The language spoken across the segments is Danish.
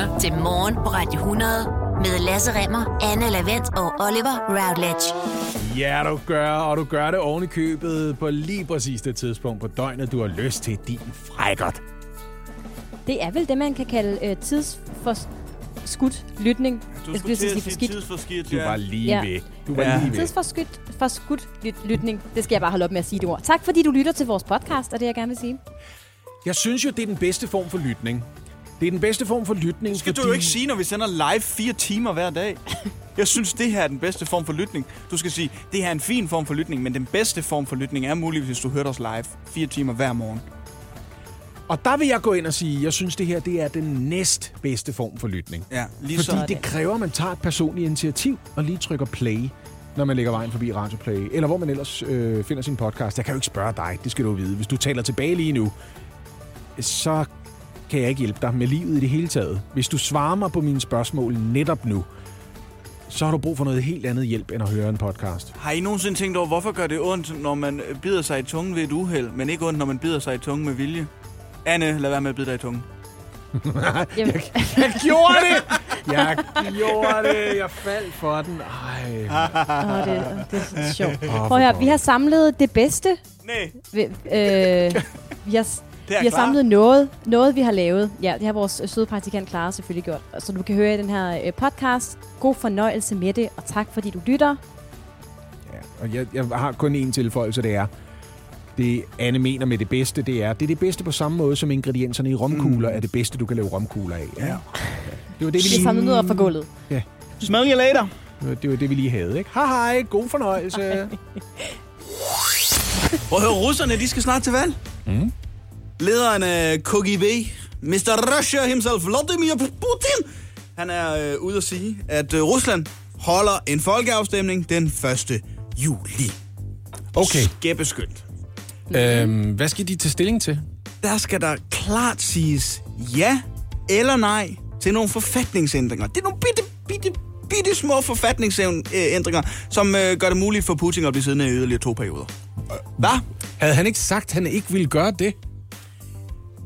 lytter til Morgen på Radio 100 med Lasse Remmer, Anne Lavendt og Oliver Routledge. Ja, du gør, og du gør det oven i købet på lige præcis det tidspunkt på døgnet, du har lyst til din frækkert. Det er vel det, man kan kalde øh, tidsforskudt lytning. Du Jeg skulle skulle til at sige tidsforskidt, Du ja. var lige Ja. ved. Du var Ja. lige ved. Tidsforskudt forskudt lyt- lytning. Det skal jeg bare holde op med at sige det ord. Tak fordi du lytter til vores podcast, og det jeg gerne vil sige. Jeg synes jo, det er den bedste form for lytning. Det er den bedste form for lytning, Det skal fordi... du jo ikke sige, når vi sender live fire timer hver dag. Jeg synes, det her er den bedste form for lytning. Du skal sige, det her er en fin form for lytning, men den bedste form for lytning er muligvis, hvis du hørte os live fire timer hver morgen. Og der vil jeg gå ind og sige, jeg synes, det her det er den næst bedste form for lytning. Ja, lige Fordi så. det kræver, at man tager et personligt initiativ og lige trykker play, når man lægger vejen forbi Radio Play, eller hvor man ellers øh, finder sin podcast. Jeg kan jo ikke spørge dig, det skal du vide. Hvis du taler tilbage lige nu, så kan jeg ikke hjælpe dig med livet i det hele taget. Hvis du svarer mig på mine spørgsmål netop nu, så har du brug for noget helt andet hjælp, end at høre en podcast. Har I nogensinde tænkt over, hvorfor gør det ondt, når man bider sig i tungen ved et uheld, men ikke ondt, når man bider sig i tungen med vilje? Anne, lad være med at bide dig i tungen. Jamen, Jeg gjorde det! Jeg gjorde det! Jeg faldt for den. Ej. åh, det, det er så sjovt. Åh, Prøv at høre, vi har samlet det bedste. Nej, Vi, øh, vi har, det er vi har klar. samlet noget, noget, vi har lavet. Ja, det har vores øh, søde praktikant Clara selvfølgelig gjort. Så du kan høre i den her øh, podcast. God fornøjelse med det, og tak fordi du lytter. Ja, og jeg, jeg har kun én tilføjelse, det er, det Anne mener med det bedste, det er, det er det bedste på samme måde, som ingredienserne i romkugler mm. er det bedste, du kan lave romkugler af. Ja. Det var det, vi lige, samlet noget op fra gulvet. Smell you later. det var- det, var det, vi lige havde, ikke? Hej hej, god fornøjelse. Prøv at høre, russerne, de skal snart til valg. Mm. Lederen af KGB, Mr. Russia himself, Vladimir Putin, han er øh, ude at sige, at øh, Rusland holder en folkeafstemning den 1. juli. Okay, Skæbbeskyndt. øhm, hvad skal de tage stilling til? Der skal der klart siges ja eller nej til nogle forfatningsændringer. Det er nogle bitte, bitte, bitte små forfatningsændringer, som øh, gør det muligt for Putin at blive siddende i yderligere to perioder. Hvad? Havde han ikke sagt, at han ikke ville gøre det?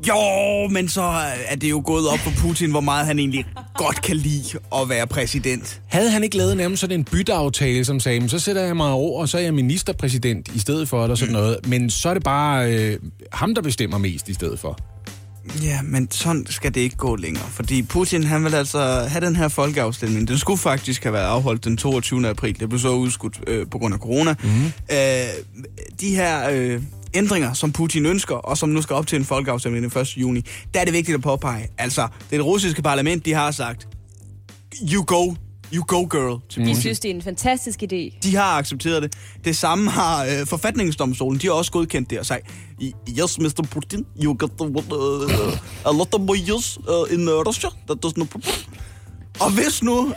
Jo, men så er det jo gået op for Putin, hvor meget han egentlig godt kan lide at være præsident. Havde han ikke lavet nærmest sådan en bytteaftale, som sagde, "Men så sætter jeg mig over, og så er jeg ministerpræsident i stedet for, eller sådan noget. Men så er det bare øh, ham, der bestemmer mest i stedet for. Ja, men sådan skal det ikke gå længere, fordi Putin han vil altså have den her folkeafstemning. Den skulle faktisk have været afholdt den 22. april. Det blev så udskudt øh, på grund af corona. Mm-hmm. Øh, de her øh, ændringer, som Putin ønsker, og som nu skal op til en folkeafstemning den 1. juni, der er det vigtigt at påpege. Altså, det russiske parlament, de har sagt, you go, you go girl til De synes, det er en fantastisk idé. De har accepteret det. Det samme har øh, forfatningsdomstolen. De har også godkendt det og sagt, yes, Mr. Putin, you got the, uh, a lot of years uh, in Russia. That does no problem. Og hvis nu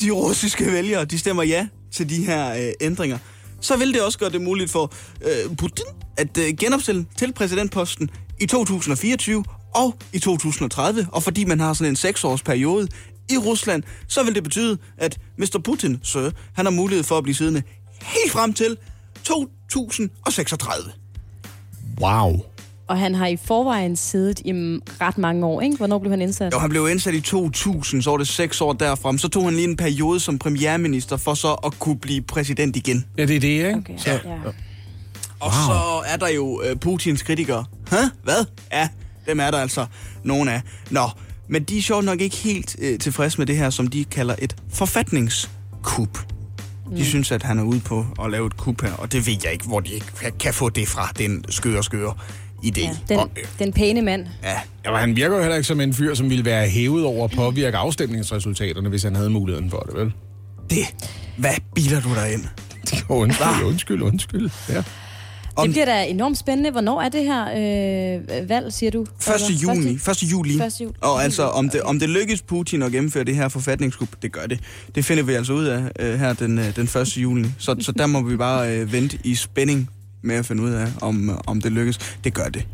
de russiske vælgere, de stemmer ja til de her øh, ændringer, så vil det også gøre det muligt for øh, Putin at øh, genopstille til præsidentposten i 2024 og i 2030. Og fordi man har sådan en seksårsperiode i Rusland, så vil det betyde, at Mr. Putin, så han har mulighed for at blive siddende helt frem til 2036. Wow. Og han har i forvejen siddet i ret mange år, ikke? Hvornår blev han indsat? Jo, han blev indsat i 2000, så var det seks år derfra. Så tog han lige en periode som premierminister for så at kunne blive præsident igen. Ja, det er det, ikke? Okay, Så, ja. Og så er der jo øh, Putins kritikere. Hæ? Hvad? Ja, dem er der altså nogen af. Nå, men de er sjovt nok ikke helt øh, tilfredse med det her, som de kalder et forfatningskup. De Mm. synes, at han er ude på at lave et kup her, og det ved jeg ikke, hvor de kan, kan få det fra, den skøre, skøre idé. Ja, den, Og, øh, den pæne mand. ja, Ja, men han virker jo heller ikke som en fyr, som ville være hævet over at påvirke afstemningsresultaterne, hvis han havde muligheden for det, vel? det. Hvad biler du dig ind? Undskyld, undskyld, undskyld. Ja. Om- Det bliver da enormt spændende. Hvornår er det her øh, valg, siger du? 1. juni. 1. juli. 1. juli. Og altså, om det, om det lykkes Putin at gennemføre det her forfatningskup, det gør det. Det finder vi altså ud af øh, her den, øh, den 1. juli. Så, så der må vi bare øh, vente i spænding med at finde ud af, om, om det lykkes. Det gør det.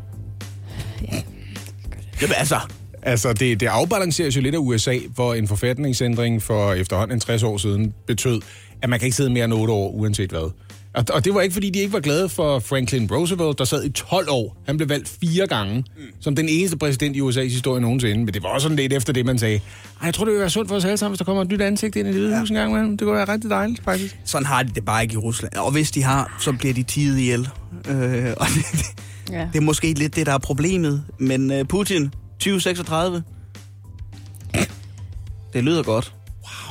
Jamen altså, Altså, det, det afbalanceres jo lidt af USA, hvor en forfatningsændring for efterhånden en 60 år siden betød, at man kan ikke sidde mere end 8 år, uanset hvad. Og, og det var ikke, fordi de ikke var glade for Franklin Roosevelt, der sad i 12 år. Han blev valgt fire gange, mm. som den eneste præsident i USA's historie nogensinde. Men det var også sådan lidt efter det, man sagde. Ej, jeg tror, det vil være sundt for os alle sammen, hvis der kommer et nyt ansigt ind i det hvide hus en gang. Man. Det kunne være rigtig dejligt, faktisk. Sådan har de det bare ikke i Rusland. Og hvis de har, så bliver de tidet ihjel. Øh, og det, Ja. det er måske lidt det, der er problemet. Men øh, Putin, 2036, det lyder godt.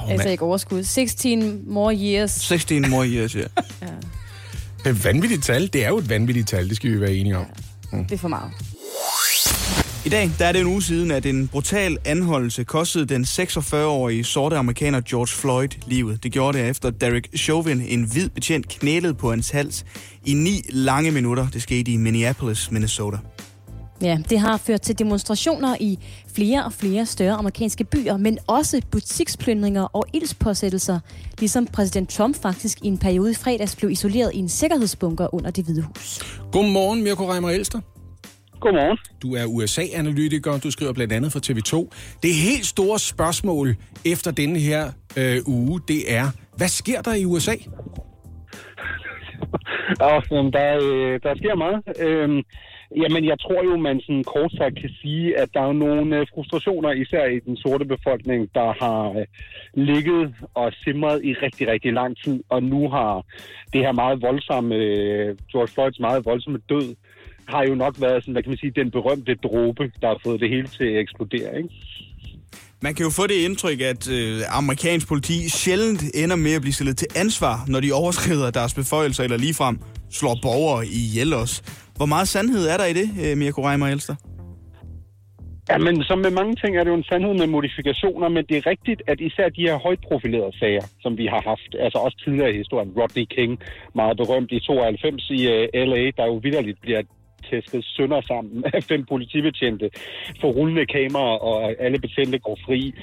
Wow, Altså ikke overskud. 16 more years. 16 more years, ja. Det er et vanvittigt tal. Det er jo et vanvittigt tal, det skal vi være enige om. Det er for meget. I dag der er det en uge siden, at en brutal anholdelse kostede den 46-årige sorte amerikaner George Floyd livet. Det gjorde det efter Derek Chauvin, en hvid betjent, knælede på hans hals i ni lange minutter. Det skete i Minneapolis, Minnesota. Ja, det har ført til demonstrationer i flere og flere større amerikanske byer, men også butiksplyndringer og ildspåsættelser, ligesom præsident Trump faktisk i en periode i fredags blev isoleret i en sikkerhedsbunker under det hvide hus. Godmorgen, Mirko Reimer Elster. Godmorgen. Du er USA-analytiker, du skriver blandt andet for TV2. Det helt store spørgsmål efter denne her øh, uge, det er, hvad sker der i USA? Jamen, der, øh, der sker meget. Øhm, jamen, jeg tror jo, man sådan kort sagt kan sige, at der er nogle øh, frustrationer, især i den sorte befolkning, der har øh, ligget og simret i rigtig, rigtig lang tid, og nu har det her meget voldsomme, øh, George Floyds meget voldsomme død, har jo nok været sådan, hvad kan man sige, den berømte dråbe, der har fået det hele til at eksplodere, ikke? Man kan jo få det indtryk, at øh, amerikansk politi sjældent ender med at blive stillet til ansvar, når de overskrider deres beføjelser eller ligefrem slår borgere ihjel os. Hvor meget sandhed er der i det, øh, Mirko Reimer Elster? Ja, men som med mange ting er det jo en sandhed med modifikationer, men det er rigtigt, at især de her højt profilerede sager, som vi har haft, altså også tidligere i historien, Rodney King, meget berømt i 92 i øh, uh, LA, der jo vidderligt bliver tæsket sønder sammen af fem politibetjente for rullende kameraer, og alle betjente går fri.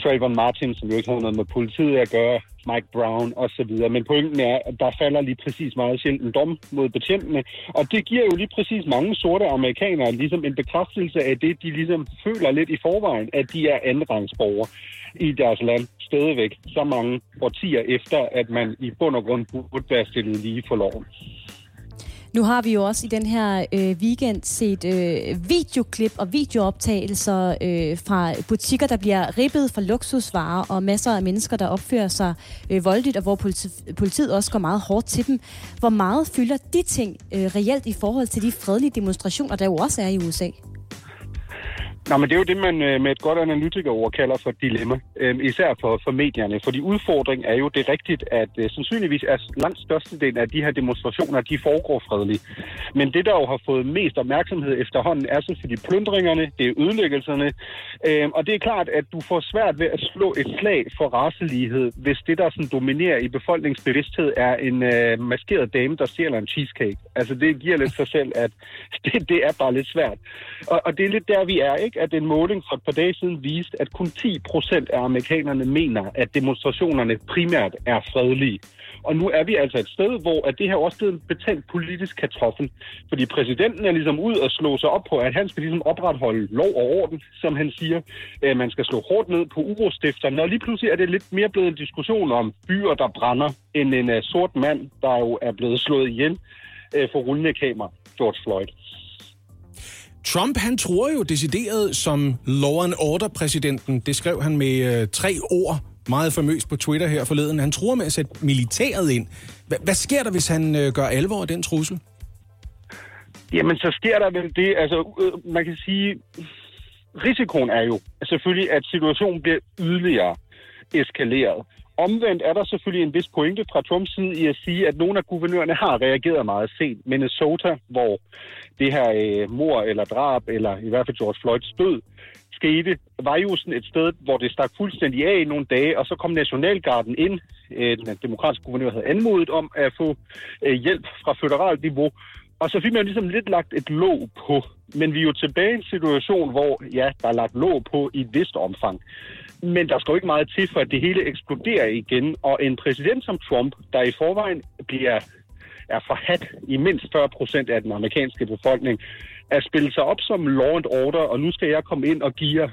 Trayvon Martin, som jo ikke har noget med politiet at gøre, Mike Brown osv. Men pointen er, at der falder lige præcis meget sjældent dom mod betjentene, og det giver jo lige præcis mange sorte amerikanere ligesom en bekræftelse af det, de ligesom føler lidt i forvejen, at de er andenrangsborgere i deres land stadigvæk så mange årtier efter, at man i bund og grund burde være stillet lige for loven. Nu har vi jo også i den her øh, weekend set øh, videoklip og videooptagelser øh, fra butikker, der bliver ribbet for luksusvarer, og masser af mennesker, der opfører sig øh, voldeligt, og hvor politi- politiet også går meget hårdt til dem. Hvor meget fylder de ting øh, reelt i forhold til de fredelige demonstrationer, der jo også er i USA? Nå, men det er jo det, man øh, med et godt analytikerord kalder for dilemma, øh, især for, for medierne. Fordi udfordring er jo det rigtigt, at øh, sandsynligvis er langt størstedelen af de her demonstrationer, de foregår fredeligt. Men det, der jo har fået mest opmærksomhed efterhånden, er selvfølgelig plyndringerne, det er ødelæggelserne. Øh, og det er klart, at du får svært ved at slå et slag for raselighed, hvis det, der sådan dominerer i befolkningsbevidsthed, er en øh, maskeret dame, der stjæler en cheesecake. Altså, det giver lidt sig selv, at det, det er bare lidt svært. Og, og det er lidt der, vi er, ikke? At en måling for et par dage siden viste, at kun 10 procent af amerikanerne mener, at demonstrationerne primært er fredelige. Og nu er vi altså et sted, hvor at det her også blevet en betændt politisk kartoffel. Fordi præsidenten er ligesom ud og slå sig op på, at han skal ligesom opretholde lov og orden, som han siger. Øh, man skal slå hårdt ned på urostifterne. Og lige pludselig er det lidt mere blevet en diskussion om byer, der brænder, end en uh, sort mand, der jo er blevet slået ihjel uh, for rullende kamera, George Floyd. Trump, han tror jo decideret som law and order-præsidenten. Det skrev han med øh, tre ord meget famøst på Twitter her forleden. Han tror med at sætte militæret ind. H- hvad sker der, hvis han øh, gør alvor af den trussel? Jamen, så sker der vel det, altså øh, man kan sige, risikoen er jo selvfølgelig, at situationen bliver yderligere eskaleret. Omvendt er der selvfølgelig en vis pointe fra Trumps side i at sige, at nogle af guvernørerne har reageret meget sent. Minnesota, hvor det her øh, mor eller drab, eller i hvert fald George Floyds død, skete, var jo sådan et sted, hvor det stak fuldstændig af i nogle dage, og så kom Nationalgarden ind. Øh, Den demokratiske guvernør havde anmodet om at få øh, hjælp fra føderalt niveau, og så fik man ligesom lidt lagt et låg på. Men vi er jo tilbage i en situation, hvor ja, der er lagt låg på i et vist omfang. Men der skal jo ikke meget til, for at det hele eksploderer igen. Og en præsident som Trump, der i forvejen bliver er forhat i mindst 40 procent af den amerikanske befolkning, at spille sig op som law and order, og nu skal jeg komme ind og give jer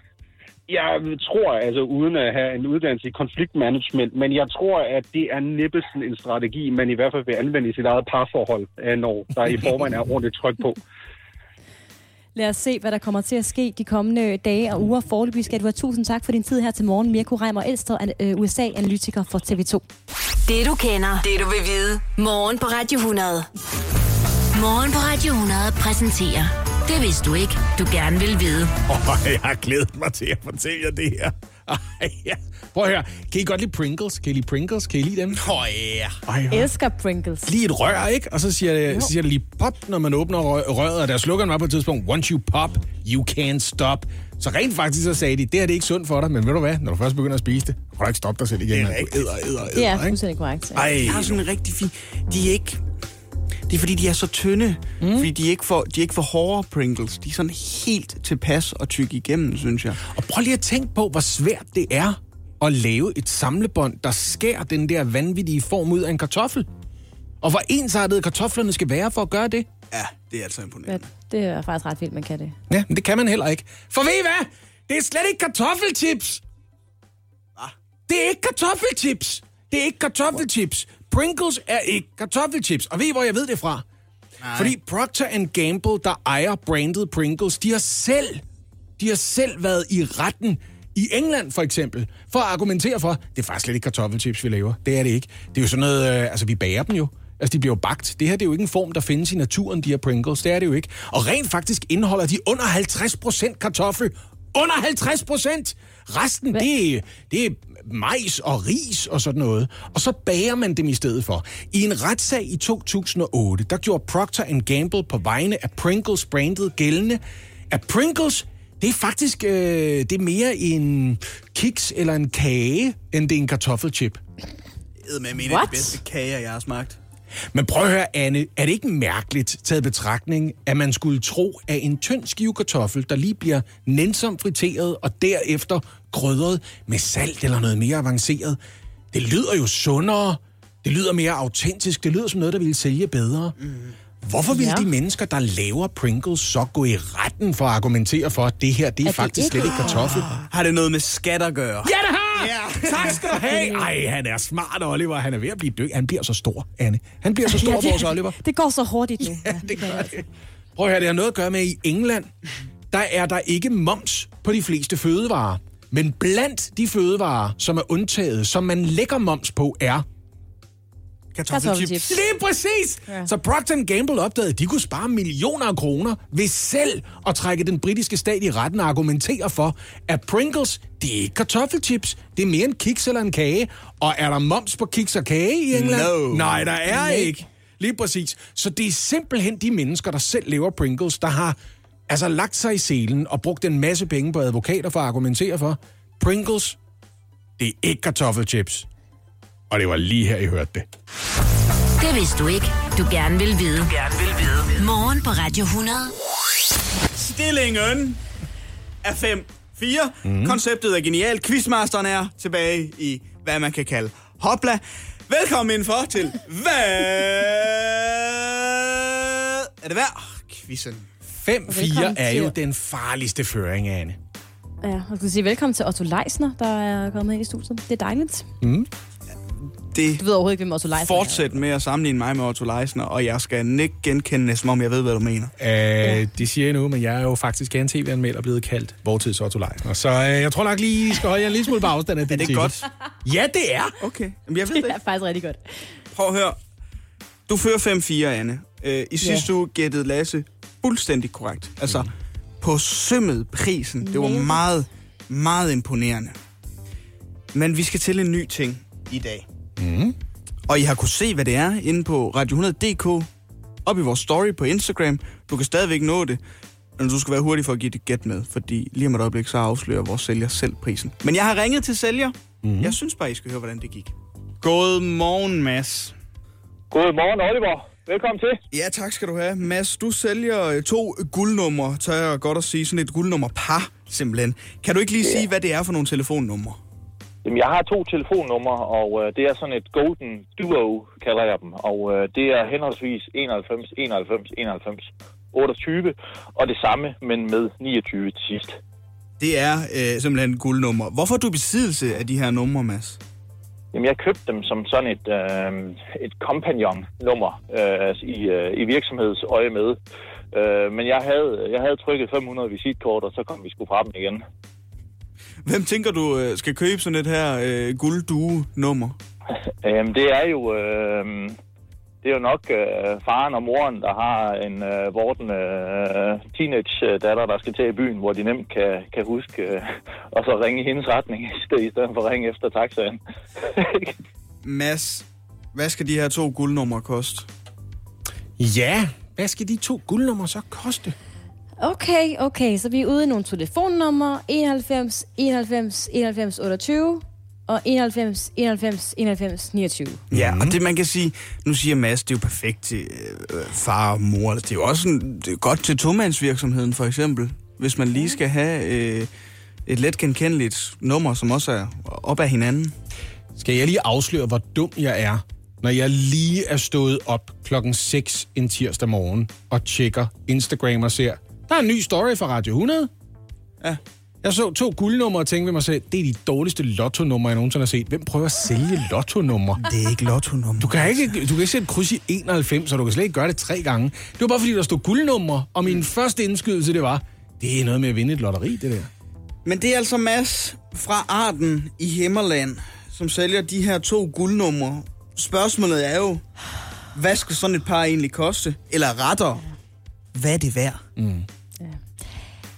Jeg tror, altså uden at have en uddannelse i konfliktmanagement, men jeg tror, at det er næppe en strategi, man i hvert fald vil anvende i sit eget parforhold, når der i forvejen er ordentligt tryk på. Lad os se, hvad der kommer til at ske de kommende dage og uger. Forløbig skal du have tusind tak for din tid her til morgen. Mirko Reimer Elster, øh, USA-analytiker for TV2. Det du kender, det du vil vide. Morgen på Radio 100. Morgen på Radio 100 præsenterer Det vidste du ikke, du gerne vil vide. Oh, jeg har glædet mig til at fortælle jer det her. Ej, ja. Prøv at høre. Kan I godt lide Pringles? Kan I lide Pringles? Kan I lide dem? Åh, oh, ja. Ej, Jeg elsker Pringles. lige et rør, ikke? Og så siger det, så siger det lige pop, når man åbner rø- røret, og der slukker var på et tidspunkt, once you pop, you can't stop. Så rent faktisk så sagde de, det her det er ikke sundt for dig, men ved du hvad, når du først begynder at spise det, kan du ikke stoppe dig selv igen. Det er rigtigt. æder, æder, æder, Det er ikke? fuldstændig korrekt. Ej, Jeg har sådan en rigtig fin... De er ikke... Det er fordi, de er så tynde. Mm. Fordi de er, ikke for, de er ikke for hårde Pringles. De er sådan helt tilpas og tykke igennem, synes jeg. Og prøv lige at tænke på, hvor svært det er at lave et samlebånd, der skærer den der vanvittige form ud af en kartoffel. Og hvor ensartede kartoflerne skal være for at gøre det. Ja, det er altså imponerende. Ja, det er faktisk ret vildt, man kan det. Ja, men det kan man heller ikke. For ved I hvad? Det er slet ikke kartoffelchips. Det er ikke kartoffelchips. Det er ikke kartoffelchips. Pringles er ikke kartoffelchips. Og ved I, hvor jeg ved det fra? Nej. Fordi Procter Gamble, der ejer brandet Pringles, de har selv, de har selv været i retten i England for eksempel, for at argumentere for, det er faktisk slet ikke kartoffelchips, vi laver. Det er det ikke. Det er jo sådan noget, øh, altså vi bager dem jo. Altså, de bliver jo bagt. Det her det er jo ikke en form, der findes i naturen, de her Pringles. Det er det jo ikke. Og rent faktisk indeholder de under 50% kartoffel. Under 50%! Resten, det er, det er majs og ris og sådan noget. Og så bager man dem i stedet for. I en retssag i 2008, der gjorde Procter Gamble på vegne af Pringles brandet gældende, at Pringles, det er faktisk øh, det er mere en kiks eller en kage, end det er en kartoffelchip. Jeg med en af de bedste kager, jeg har smagt. Men prøv at høre, Anne, er det ikke mærkeligt taget betragtning, at man skulle tro, at en tynd skive kartoffel, der lige bliver nænsomt friteret og derefter krydret med salt eller noget mere avanceret, det lyder jo sundere, det lyder mere autentisk, det lyder som noget, der ville sælge bedre. Mm. Hvorfor vil Ja. de mennesker, der laver Pringles, så gå i retten for at argumentere for, at det her, det er, det faktisk ikke- slet ikke kartoffel? Har det noget med skat at gøre? Ja, det. Tak skal du have! Ej, han er smart, Oliver. Han er ved at blive død. Han bliver så stor, Anne. Han bliver så stor, ja, vores Oliver. det går så hurtigt nu. Ja, det gør det. Prøv at høre, det har noget at gøre med, at i England, der er der ikke moms på de fleste fødevarer. Men blandt de fødevarer, som er undtaget, som man lægger moms på, er... Kartoffelchips. Lige præcis! Ja. Så Procter Gamble opdagede, at de kunne spare millioner af kroner ved selv at trække den britiske stat i retten og argumentere for, at Pringles, det er ikke kartoffelchips, det er mere en kiks eller en kage. Og er der moms på kiks og kage i England? No. Nej, der er ikke. Lige præcis. Så det er simpelthen de mennesker, der selv lever Pringles, der har altså lagt sig i selen og brugt en masse penge på advokater for at argumentere for, Pringles, det er ikke kartoffelchips. Og det var lige her, I hørte det. Det vidste du ikke, du gerne vil vide. Du gerne vil vide. Morgen på Radio 100. Stillingen er 5-4. Mm. Konceptet er genialt. Quizmasteren er tilbage i, hvad man kan kalde hopla. Velkommen indenfor til Hvad er det værd? Quizzen. 5-4 Velkommen er jo til- den farligste føring, Anne. Ja, og skal sige velkommen til Otto Leisner, der er kommet ind i studiet. Det er dejligt. Det Du ved overhovedet ikke, hvem Otto Leisner er. fortsæt med at sammenligne mig med Otto Leisner, og jeg skal ikke genkende det, som om jeg ved, hvad du mener. Øh, de siger nu, men jeg er jo faktisk gerne tv-anmelder blevet kaldt Vortids Otto Leisner. Så øh, jeg tror nok lige, I skal holde jer en lille smule på afstand af den det titel. godt? Ja, det er. Okay, Jamen, jeg ved Det det er faktisk rigtig godt. Prøv at høre. Du fører 5-4, Anne. Øh, I sidste uge gættede Lasse fuldstændig korrekt. Altså, på sømmet prisen. Det var meget, meget imponerende. Men vi skal til en ny ting i dag. Mm. Og I har kunne se, hvad det er inde på Radio100.dk, op i vores story på Instagram. Du kan stadigvæk nå det, men du skal være hurtig for at give det gæt med, fordi lige om et øjeblik, så afslører vores sælger selv prisen. Men jeg har ringet til sælger. Mm. Jeg synes bare, I skal høre, hvordan det gik. God morgen, Mads. Godmorgen, Oliver. Velkommen til. Ja, tak skal du have. Mads, du sælger øh, to guldnumre, tør jeg godt at sige. Sådan et guldnummer par, simpelthen. Kan du ikke lige sige, hvad det er for nogle telefonnumre? Jamen, jeg har to telefonnumre, og øh, det er sådan et Golden Duo, kalder jeg dem. Og øh, det er henholdsvis 91, 91, 91, 28, og det samme, men med 29 til sidst. Det er øh, simpelthen guldnummer. Hvorfor du besiddelse af de her numre, Mads? Jamen, jeg købte dem som sådan et, øh, et companion-nummer øh, i, øh, i virksomhedsøje med. Øh, men jeg havde, jeg havde trykket 500 visitkort, og så kom vi sgu fra dem igen. Hvem tænker du øh, skal købe sådan et her øh, gulddue-nummer? Øhm, det er jo øh, det er jo nok øh, faren og moren, der har en øh, vorten øh, teenage-datter, der skal til i byen, hvor de nemt kan, kan huske øh, og så ringe i hendes retning, i stedet, i stedet for at ringe efter taxaen. Mads, hvad skal de her to guldnumre koste? Ja, hvad skal de to guldnumre så koste? Okay, okay, så vi er ude i nogle telefonnumre. 91, 91, 91, 28 og 91, 91, 91, 29. Ja, og det man kan sige, nu siger Mads, det er jo perfekt til øh, far og mor. Det er jo også en, det er godt til tomandsvirksomheden for eksempel. Hvis man lige skal have øh, et let genkendeligt nummer, som også er op af hinanden. Skal jeg lige afsløre, hvor dum jeg er, når jeg lige er stået op klokken 6 en tirsdag morgen og tjekker Instagram og ser, der er en ny story fra Radio 100. Ja. Jeg så to guldnumre og tænkte ved mig selv, det er de dårligste lottonumre, jeg nogensinde har set. Hvem prøver at sælge lottonumre? Det er ikke lotto-nummer. Du kan ikke, du kan ikke sætte kryds i 91, så du kan slet ikke gøre det tre gange. Det var bare fordi, der stod guldnumre, og min første indskydelse, det var, det er noget med at vinde et lotteri, det der. Men det er altså Mads fra Arden i Himmerland, som sælger de her to guldnumre. Spørgsmålet er jo, hvad skal sådan et par egentlig koste? Eller retter, hvad er det værd?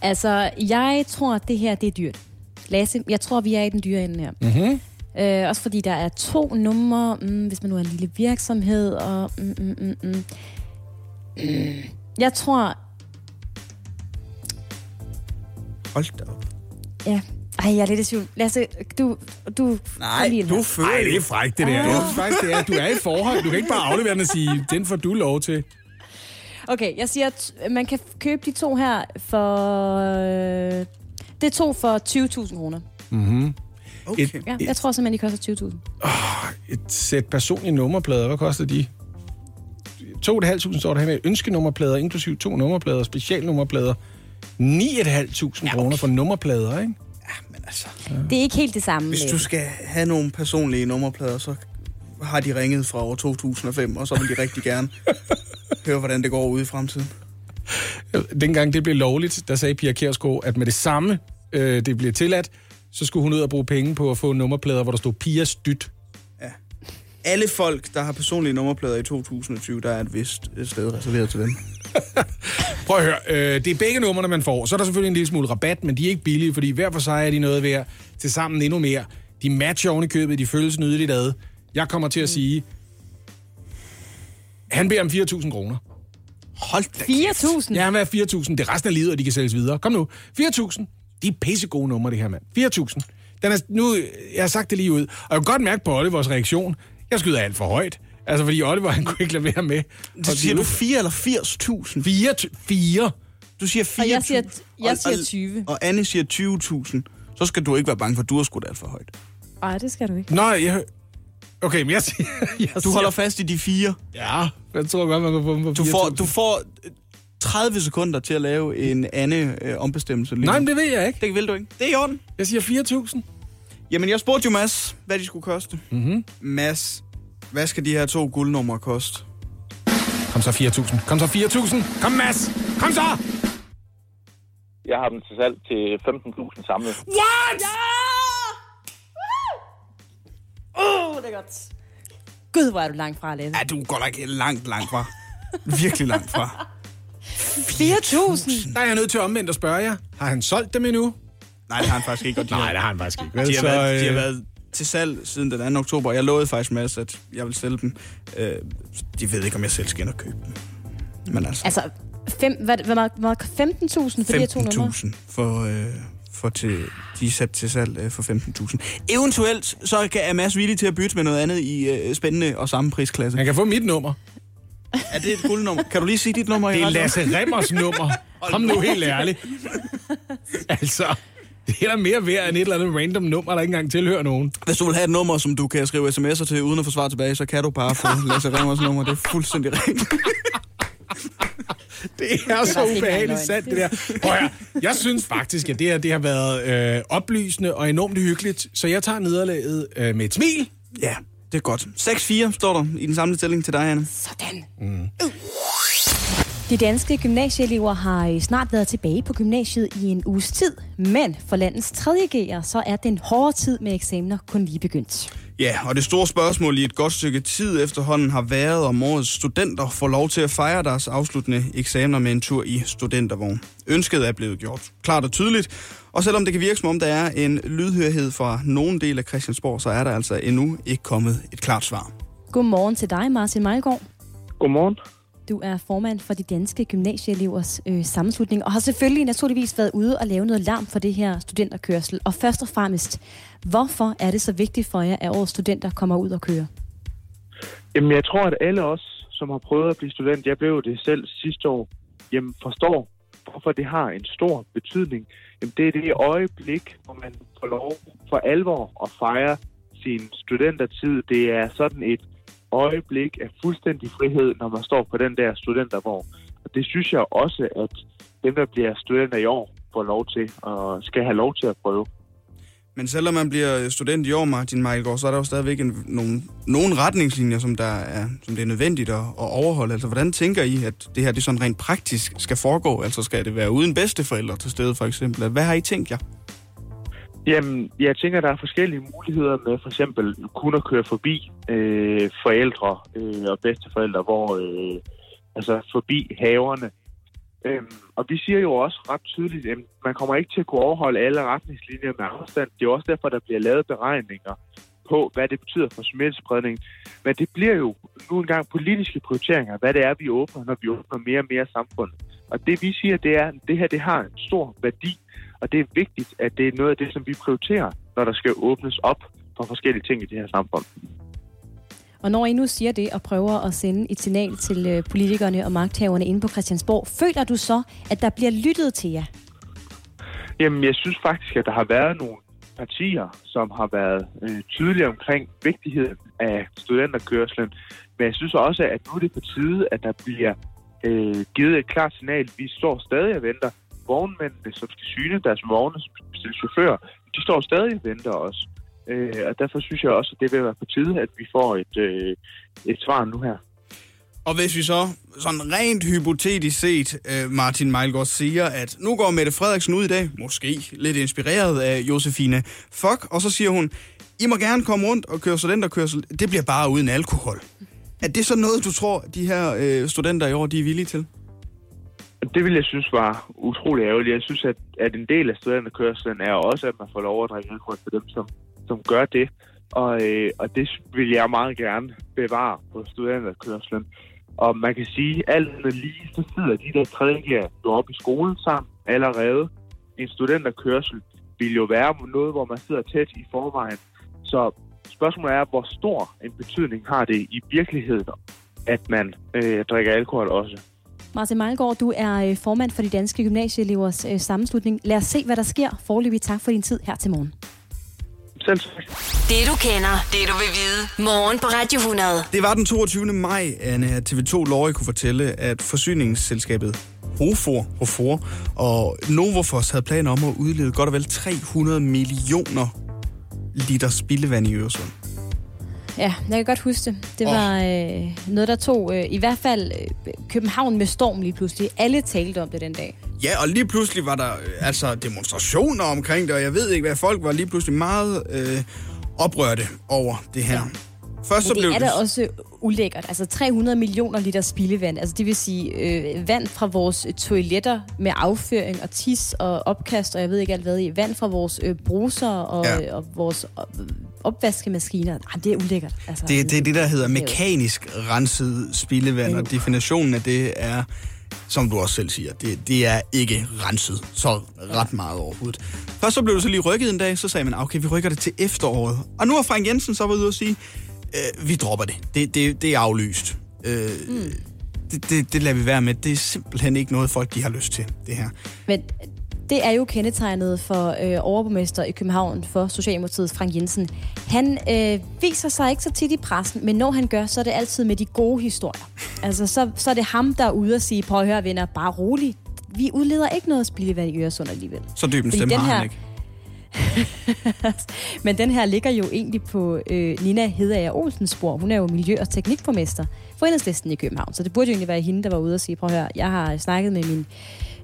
Altså, jeg tror, at det her det er dyrt. Lasse, jeg tror, vi er i den dyre ende her. Mm-hmm. Øh, også fordi der er to numre, mm, hvis man nu er en lille virksomhed, og... Mm, mm, mm, mm. Mm. Jeg tror... Hold da op. Ja. Ej, jeg er lidt i tvivl. Lasse, du... du Nej, du her. fører Ej, det er frækt, det der. Det er faktisk, det er, du er i forhold. Du kan ikke bare aflevere den og sige, den får du lov til. Okay, jeg siger, at man kan købe de to her for... Øh, det er to for 20.000 kroner. Okay. Et, Ja, jeg tror simpelthen, de koster 20.000. et sæt personlige nummerplader, hvad koster de? 2.500 står der her med ønskenummerplader, inklusiv to nummerplader, specialnummerplader. 9.500 kroner for nummerplader, ikke? Men altså, Det er ikke helt det samme. hvis du skal have nogle personlige nummerplader, så har de ringet fra år 2005, og så vil de rigtig gerne høre, hvordan det går ude i fremtiden. Dengang det blev lovligt, der sagde Pia Kjærsgaard, at med det samme, øh, det bliver tilladt, så skulle hun ud og bruge penge på at få nummerplader, hvor der stod Pias dyt. Alle folk, der har personlige nummerplader i 2020, der er et vist sted reserveret til dem. Prøv at høre, øh, det er begge numrene, man får. Så er der selvfølgelig en lille smule rabat, men de er ikke billige, fordi hver for sig er de noget værd. Til sammen endnu mere. De matcher oven i købet, de føles nydeligt ad. Jeg kommer til at sige, han beder om 4.000 kroner. Hold da kæft. 4.000? Ja, han vil have 4.000. Det er resten af livet, og de kan sælges videre. Kom nu. 4.000. De er pissegode numre, det her, mand. 4.000. Den er, nu, jeg har sagt det lige ud. Og jeg kan godt mærke på Olivers reaktion. Jeg skyder alt for højt. Altså, fordi Oliver, han kunne ikke lade være med. Så siger du 4 eller 80.000? 4. 4. Du siger 4.000. Og jeg siger, jeg og- siger og- 20. Og Anne siger 20.000. Så skal du ikke være bange for, at du har skudt alt for højt. Nej, det skal du ikke. Nå, jeg... Okay, men jeg siger... Jeg Du siger, holder fast i de fire. Ja, jeg tror godt, man kan få dem på Du får, 4.000. du får øh, 30 sekunder til at lave en anden øh, ombestemmelse. lige Nej, men det ved jeg ikke. det vil du ikke. Det er i orden. Jeg siger 4.000. Jamen, jeg spurgte jo Mads, hvad de skulle koste. Mm-hmm. Mads, hvad skal de her to guldnumre koste? Kom så 4.000. Kom så 4.000. Kom, Mads. Kom så. Jeg har dem til salg til 15.000 samlet. What? Åh, det godt. Gud, hvor er du langt fra, Lasse. Ja, du går da ikke langt, langt fra. Virkelig langt fra. 4.000? Der er jeg nødt til omvendt at spørge jer. Har han solgt dem endnu? Nej, det har han faktisk ikke. Har, det har han faktisk ikke. de, har så, været, de har øh, været til salg siden den 2. oktober. Jeg lovede faktisk Mads, at jeg vil sælge dem. Øh, de ved ikke, om jeg selv skal ind og købe dem. Men altså, Altså, fem, hvad, hvad, meget- meget- 15.000 for de her to numre? 15.000 for, øh, for til, de er sat til salg øh, for 15.000. Eventuelt så kan- er Mads villig til at bytte med noget andet i øh, spændende og samme prisklasse. Han kan få mit nummer. Er det et guldnummer? Kan du lige sige dit nummer? Det er? Lasse Remmers nummer. Kom nu helt ærligt. Altså, det er da mere værd end et eller andet random nummer, der ikke engang tilhører nogen. Hvis du vil have et nummer, som du kan skrive sms'er til uden at få svar tilbage, så kan du bare få Lasse Remmers nummer. Det er fuldstændig rigtigt. Det er så ubehageligt sandt, det der. Prøv jeg synes faktisk, at det her det har været øh, oplysende og enormt hyggeligt, så jeg tager nederlaget øh, med et smil. Ja, det er godt. 6-4 står der i den samlede tælling til dig, Anne. Sådan. Mm. De danske gymnasieelever har snart været tilbage på gymnasiet i en uges tid, men for landets 3. G'er, så er den hårde tid med eksamener kun lige begyndt. Ja, og det store spørgsmål i et godt stykke tid efterhånden har været, om årets studenter får lov til at fejre deres afsluttende eksamener med en tur i studentervogn. Ønsket er blevet gjort klart og tydeligt, og selvom det kan virke som om der er en lydhørhed fra nogen del af Christiansborg, så er der altså endnu ikke kommet et klart svar. Godmorgen til dig, Martin Mejlgaard. Godmorgen. Du er formand for de danske gymnasieelevers øh, sammenslutning, og har selvfølgelig naturligvis været ude og lave noget larm for det her studenterkørsel. Og først og fremmest, hvorfor er det så vigtigt for jer, at årets studenter kommer ud og kører? Jamen, jeg tror, at alle os, som har prøvet at blive student, jeg blev det selv sidste år, jamen forstår, hvorfor det har en stor betydning. Jamen, det er det øjeblik, hvor man får lov for alvor at fejre sin studentertid. Det er sådan et øjeblik af fuldstændig frihed, når man står på den der studentervogn. Og det synes jeg også, at dem, der bliver studenter i år, får lov til og skal have lov til at prøve. Men selvom man bliver student i år, Martin Mejlgaard, så er der jo stadigvæk en, nogle, nogle retningslinjer, som, der er, som det er nødvendigt at, at overholde. Altså, hvordan tænker I, at det her det sådan rent praktisk skal foregå? Altså, skal det være uden bedsteforældre til stede, for eksempel? Hvad har I tænkt jer? Jamen, jeg tænker, der er forskellige muligheder med for eksempel kun at køre forbi øh, forældre øh, og bedsteforældre, hvor øh, altså forbi haverne. Øhm, og vi siger jo også ret tydeligt, at man kommer ikke til at kunne overholde alle retningslinjer med afstand. Det er også derfor, der bliver lavet beregninger på, hvad det betyder for smittespredningen. Men det bliver jo nu engang politiske prioriteringer, hvad det er, vi åbner, når vi åbner mere og mere samfund. Og det vi siger, det er, at det her det har en stor værdi, og det er vigtigt, at det er noget af det, som vi prioriterer, når der skal åbnes op for forskellige ting i det her samfund. Og når I nu siger det og prøver at sende et signal til øh, politikerne og magthaverne inde på Christiansborg, føler du så, at der bliver lyttet til jer? Jamen, jeg synes faktisk, at der har været nogle partier, som har været øh, tydelige omkring vigtigheden af studenterkørslen. Men jeg synes også, at nu er det på tide, at der bliver øh, givet et klart signal. Vi står stadig og venter. Vognmændene, som skal syne deres vogne som chauffører, de står stadig og venter også. Øh, og derfor synes jeg også, at det vil være på tide, at vi får et, øh, et svar nu her. Og hvis vi så sådan rent hypotetisk set, øh, Martin Mejlgaard siger, at nu går Mette Frederiksen ud i dag, måske lidt inspireret af Josefine Fuck, og så siger hun, I må gerne komme rundt og køre studenterkørsel, det bliver bare uden alkohol. Er det så noget, du tror, de her øh, studenter i år, de er villige til? Det vil jeg synes var utrolig ærgerligt. Jeg synes, at, at en del af studenterkørslen er også, at man får lov at drikke alkohol for dem, som, som gør det. Og, øh, og det vil jeg meget gerne bevare på studenterkørslen. Og man kan sige, at alt lige, så sidder de der tredje jo oppe i skolen sammen allerede. En studenterkørsel vil jo være noget, hvor man sidder tæt i forvejen. Så spørgsmålet er, hvor stor en betydning har det i virkeligheden, at man øh, drikker alkohol også. Martin Mejlgaard, du er øh, formand for de danske gymnasieelevers øh, sammenslutning. Lad os se, hvad der sker. Forløbig tak for din tid her til morgen. Selv tak. Det du kender, det du vil vide. Morgen på Radio 100. Det var den 22. maj, Anne, at TV2 Lorry kunne fortælle, at forsyningsselskabet Hofor, Hofor og Novofos havde planer om at udlede godt og vel 300 millioner liter spildevand i Øresund. Ja, jeg kan godt huske det. Det var øh, noget, der tog øh, i hvert fald øh, København med storm lige pludselig. Alle talte om det den dag. Ja, og lige pludselig var der øh, altså demonstrationer omkring det, og jeg ved ikke hvad, folk var lige pludselig meget øh, oprørte over det her. Først så Men blev det er da også ulækkert. Altså 300 millioner liter spildevand. Altså det vil sige øh, vand fra vores toiletter med afføring og tis og opkast og jeg ved ikke alt hvad i. Vand fra vores øh, bruser og, Ja. ja. og vores op- opvaskemaskiner. Ej, det er ulækkert. Altså, Det, det er det, der hedder er mekanisk renset spildevand, og definitionen af det er, som du også selv siger, det, det er ikke renset så ret meget overhovedet. Først så blev det så lige rykket en dag, så sagde man, "Ah, okay, vi rykker det til efteråret. Og nu har Frank Jensen så været ude og sige, øh, vi dropper det. Det, det, det er aflyst. Øh, det, det, det lader vi være med. Det er simpelthen ikke noget, folk de har lyst til, det her. Men det er jo kendetegnet for øh, overborgmester i København for Socialdemokratiet, Frank Jensen. Han øh, viser sig ikke så tit i pressen, men når han gør, så er det altid med de gode historier. Altså, så, så er det ham, der er ude og sige, prøv at høre venner, bare rolig. Vi udleder ikke noget spildevand i Øresund alligevel. Så dyb en Fordi stemme den har han her- ikke. Men den her ligger jo egentlig på øh, Nina Hedager Olsens spor. Hun er jo miljø- og teknikformester for Enhedslisten i København. Så det burde jo egentlig være hende, der var ude og sige, prøv at høre, jeg har snakket med min,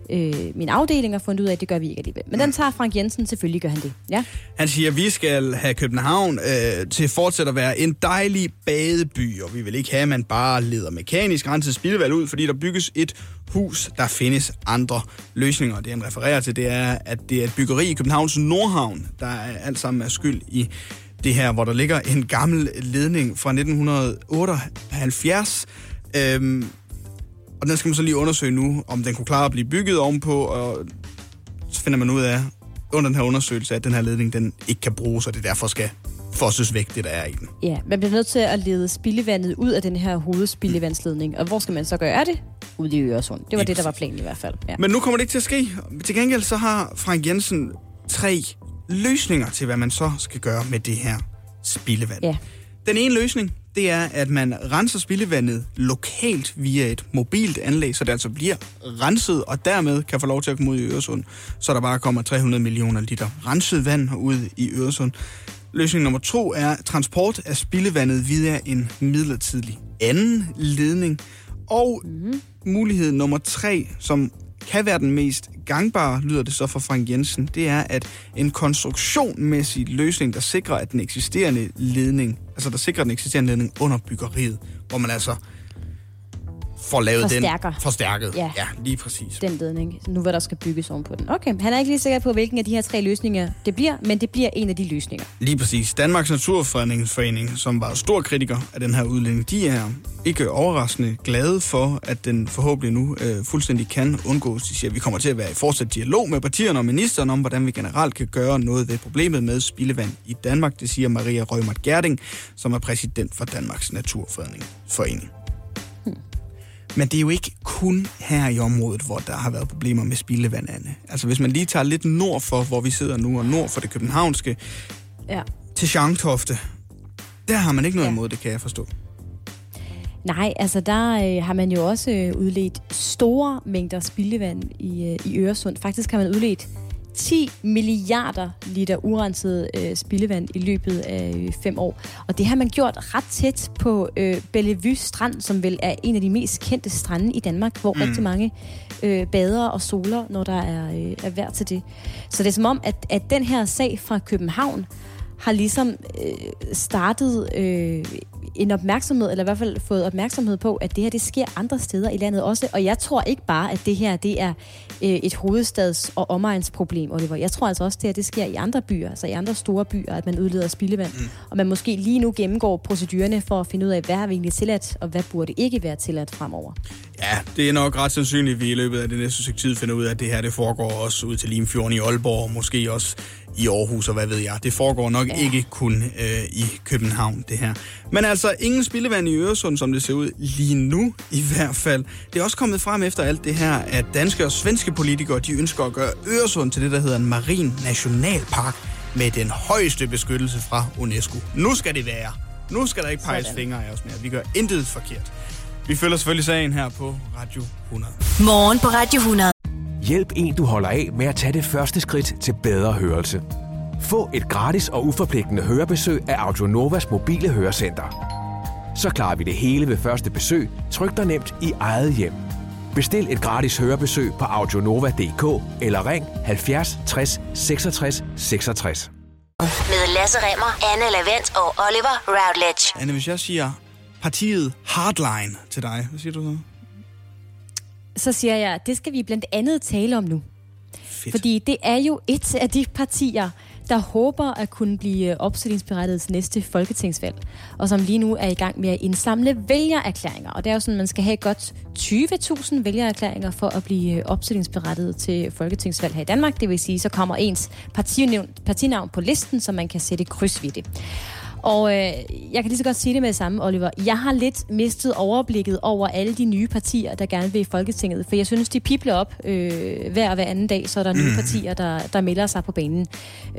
øh, min afdeling og fundet ud af, at det gør vi ikke alligevel. Men den tager Frank Jensen, selvfølgelig gør han det. Ja. Han siger, at vi skal have København øh, til fortsat at være en dejlig badeby, og vi vil ikke have, at man bare leder mekanisk renset spildevand ud, fordi der bygges et hus, der findes andre løsninger. Det han refererer til, det er, at det er et byggeri i Københavns Nordhavn, der er alt sammen er skyld i det her, hvor der ligger en gammel ledning fra 1978. Øhm, og den skal man så lige undersøge nu, om den kunne klare at blive bygget ovenpå, og så finder man ud af under den her undersøgelse, at den her ledning den ikke kan bruges, og det derfor skal fosses væk, det der er i den. ja, man bliver nødt til at lede spildevandet ud af den her hovedspildevandsledning. Og hvor skal man så gøre det? Ude i Øresund. Det var Lige det, der var planen i hvert fald. Ja. Men nu kommer det ikke til at ske. Til gengæld så har Frank Jensen tre løsninger til, hvad man så skal gøre med det her spildevand. Ja. Den ene løsning, det er, at man renser spildevandet lokalt via et mobilt anlæg, så det altså bliver renset, og dermed kan få lov til at komme ud i Øresund, så der bare kommer 300 millioner liter renset vand ud i Øresund. Løsning nummer to er transport af spildevandet via en midlertidig anden ledning. Og mm. mulighed nummer tre, som kan være den mest gangbare, lyder det så fra Frank Jensen, det er, at en konstruktionmæssig løsning, der sikrer, at den eksisterende ledning, altså der sikrer den eksisterende ledning under byggeriet, hvor man altså får lavet Forstærker. den forstærket. Ja. ja, lige præcis. Den ledning, nu hvor der skal bygges oven på den. Okay, han er ikke lige sikker på, hvilken af de her tre løsninger det bliver, men det bliver en af de løsninger. Lige præcis. Danmarks Naturfredningsforening, som var stor kritiker af den her udlænding, de er ikke overraskende glade for, at den forhåbentlig nu øh, fuldstændig kan undgås. De siger, at vi kommer til at være i fortsat dialog med partierne og ministeren om, hvordan vi generelt kan gøre noget ved problemet med spildevand i Danmark. Det siger Maria Rømert Gerding, som er præsident for Danmarks Naturfredningsforening. Men det er jo ikke kun her i området, hvor der har været problemer med spildevand, Anne. Altså hvis man lige tager lidt nord for, hvor vi sidder nu, og nord for det københavnske, Ja. til Schanktofte, der har man ikke noget Ja. imod det, kan jeg forstå. Nej, altså der øh, har man jo også øh, udledt store mængder spildevand i, øh, i Øresund. Faktisk har man udledt 10 milliarder liter urenset øh, spildevand i løbet af øh, fem år. Og det har man gjort ret tæt på øh, Bellevue Strand, som vel er en af de mest kendte strande i Danmark, hvor mm. rigtig mange øh, bader og soler, når der er, øh, er vejr til det. Så det er som om, at, at den her sag fra København har ligesom øh, startet øh, en opmærksomhed, eller i hvert fald fået opmærksomhed på, at det her det sker andre steder i landet også. Og jeg tror ikke bare, at det her det er et hovedstads- og omegnsproblem, Oliver. Jeg tror altså også, det her det sker i andre byer, altså i andre store byer, at man udleder spildevand. Mm. Og man måske lige nu gennemgår procedurerne for at finde ud af, hvad er egentlig tilladt, og hvad burde ikke være tilladt fremover. Ja, det er nok ret sandsynligt, at vi i løbet af det næste stykke tid finder ud af, at det her det foregår også ud til Limfjorden i Aalborg, og måske også i Aarhus, og hvad ved jeg. Det foregår nok ja. ikke kun øh, i København, det her. Men altså, ingen spildevand i Øresund, som det ser ud lige nu i hvert fald. Det er også kommet frem efter alt det her, at danske og svenske politikere, de ønsker at gøre Øresund til det, der hedder en marin nationalpark med den højeste beskyttelse fra UNESCO. Nu skal det være. Nu skal der ikke peges Sådan. fingre af os mere. Vi gør intet forkert. Vi følger selvfølgelig sagen her på Radio 100. Morgen på Radio 100. Hjælp en, du holder af med at tage det første skridt til bedre hørelse. Få et gratis og uforpligtende hørebesøg af Audionovas mobile hørecenter. Så klarer vi det hele ved første besøg, tryk dig nemt i eget hjem. Bestil et gratis hørebesøg på audionova.dk eller ring 70 60 66 66. Med Lasse Remmer, Anne Lavendt og Oliver Routledge. Anne, hvis jeg siger partiet Hardline til dig, hvad siger du så? Så siger jeg, det skal vi blandt andet tale om nu. Fedt. Fordi det er jo et af de partier, der håber at kunne blive opstillingsberettiget til næste folketingsvalg, og som lige nu er i gang med at indsamle vælgererklæringer. Og det er jo sådan, at man skal have godt 20.000 vælgererklæringer for at blive opstillingsberettiget til folketingsvalg her i Danmark. Det vil sige, så kommer ens partinavn, partinavn på listen, så man kan sætte kryds ved det. Og øh, jeg kan lige så godt sige det med det samme, Oliver. Jeg har lidt mistet overblikket over alle de nye partier, der gerne vil i Folketinget. For jeg synes, de pipler op øh, hver og hver anden dag, så er der nye Mm. partier, der, der melder sig på banen.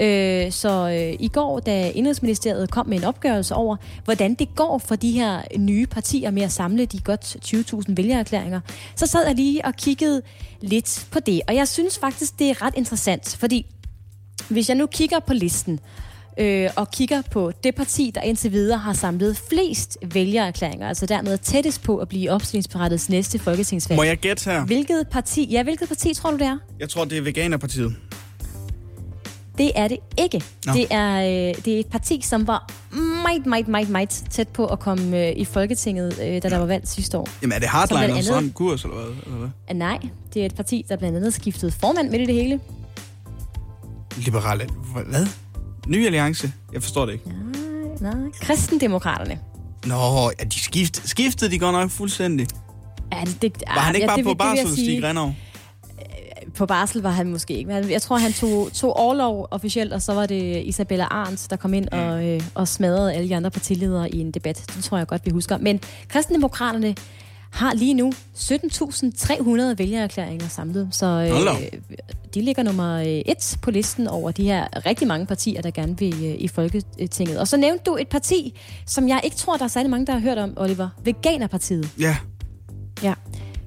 Øh, så øh, i går, da Indrigsministeriet kom med en opgørelse over, hvordan det går for de her nye partier med at samle de godt 20.000 vælgererklæringer, så sad jeg lige og kiggede lidt på det. Og jeg synes faktisk, det er ret interessant, fordi hvis jeg nu kigger på listen, øh, og kigger på det parti, der indtil videre har samlet flest vælgererklæringer, altså dermed tættest på at blive opstillingsberettet til næste folketingsvalg. Må jeg gætte her? Hvilket parti, ja, hvilket parti tror du, det er? Jeg tror, det er Veganerpartiet. Det er det ikke. Nå. Det er, øh, det er et parti, som var meget, meget, meget, meget tæt på at komme øh, i Folketinget, øh, da der var valgt sidste år. Jamen, er det Hardline og sådan kurs, eller hvad? Eller hvad? Ah, nej, det er et parti, der blandt andet skiftede formand midt i det hele. Liberale... Hvad? Ny alliance? Jeg forstår det ikke. Nej, kristendemokraterne. Nå, ja, de skift, skiftede de godt nok fuldstændig. Ja, det, det, Var han ikke ja, bare det, på det barsel, sige. Stig Grenov? På barsel var han måske ikke. Jeg tror, han tog, tog overlov officielt, og så var det Isabella Arndt, der kom ind og, øh, og smadrede alle de andre partiledere i en debat. Det tror jeg godt, vi husker. Men kristendemokraterne har lige nu 17.300 vælgererklæringer samlet. Så øh, de ligger nummer øh, et på listen over de her rigtig mange partier, der gerne vil øh, i Folketinget. Og så nævnte du et parti, som jeg ikke tror, der er særlig mange, der har hørt om, Oliver. Veganerpartiet. Ja. Ja.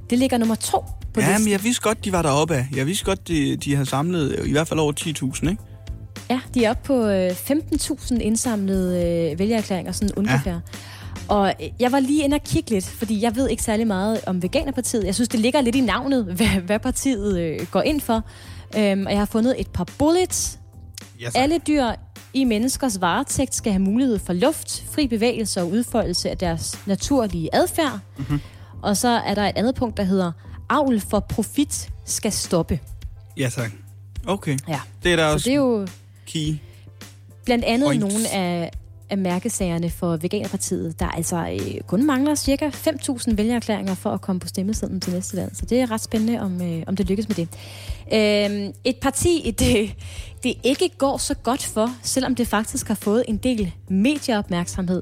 Det ligger nummer to på Ja, listen. men jeg vidste godt, de var deroppe af. Jeg vidste godt, de, de har samlet øh, i hvert fald over 10.000, ikke? Ja, de er oppe på øh, 15.000 indsamlede øh, vælgererklæringer, sådan ungefær. Ja. Og øh, jeg var lige inde og kigge lidt, fordi jeg ved ikke særlig meget om Veganerpartiet. Jeg synes, det ligger lidt i navnet, hvad, hvad partiet øh, går ind for. Øhm, og jeg har fundet et par bullets. Yes. Alle dyr i menneskers varetægt skal have mulighed for luft, fri bevægelse og udfoldelse af deres naturlige adfærd. Mhm. Og så er der et andet punkt, der hedder, avl for profit skal stoppe. Ja, tak. Okay. Ja. Det er der Så også det er jo key. blandt andet Points. nogle af, af mærkesagerne for Veganerpartiet, der altså øh, kun mangler cirka 5.000 vælgererklæringer for at komme på stemmesedlen til næste valg. Så det er ret spændende, om, øh, om det lykkes med det. Øh, et parti, det, det ikke går så godt for, selvom det faktisk har fået en del medieopmærksomhed,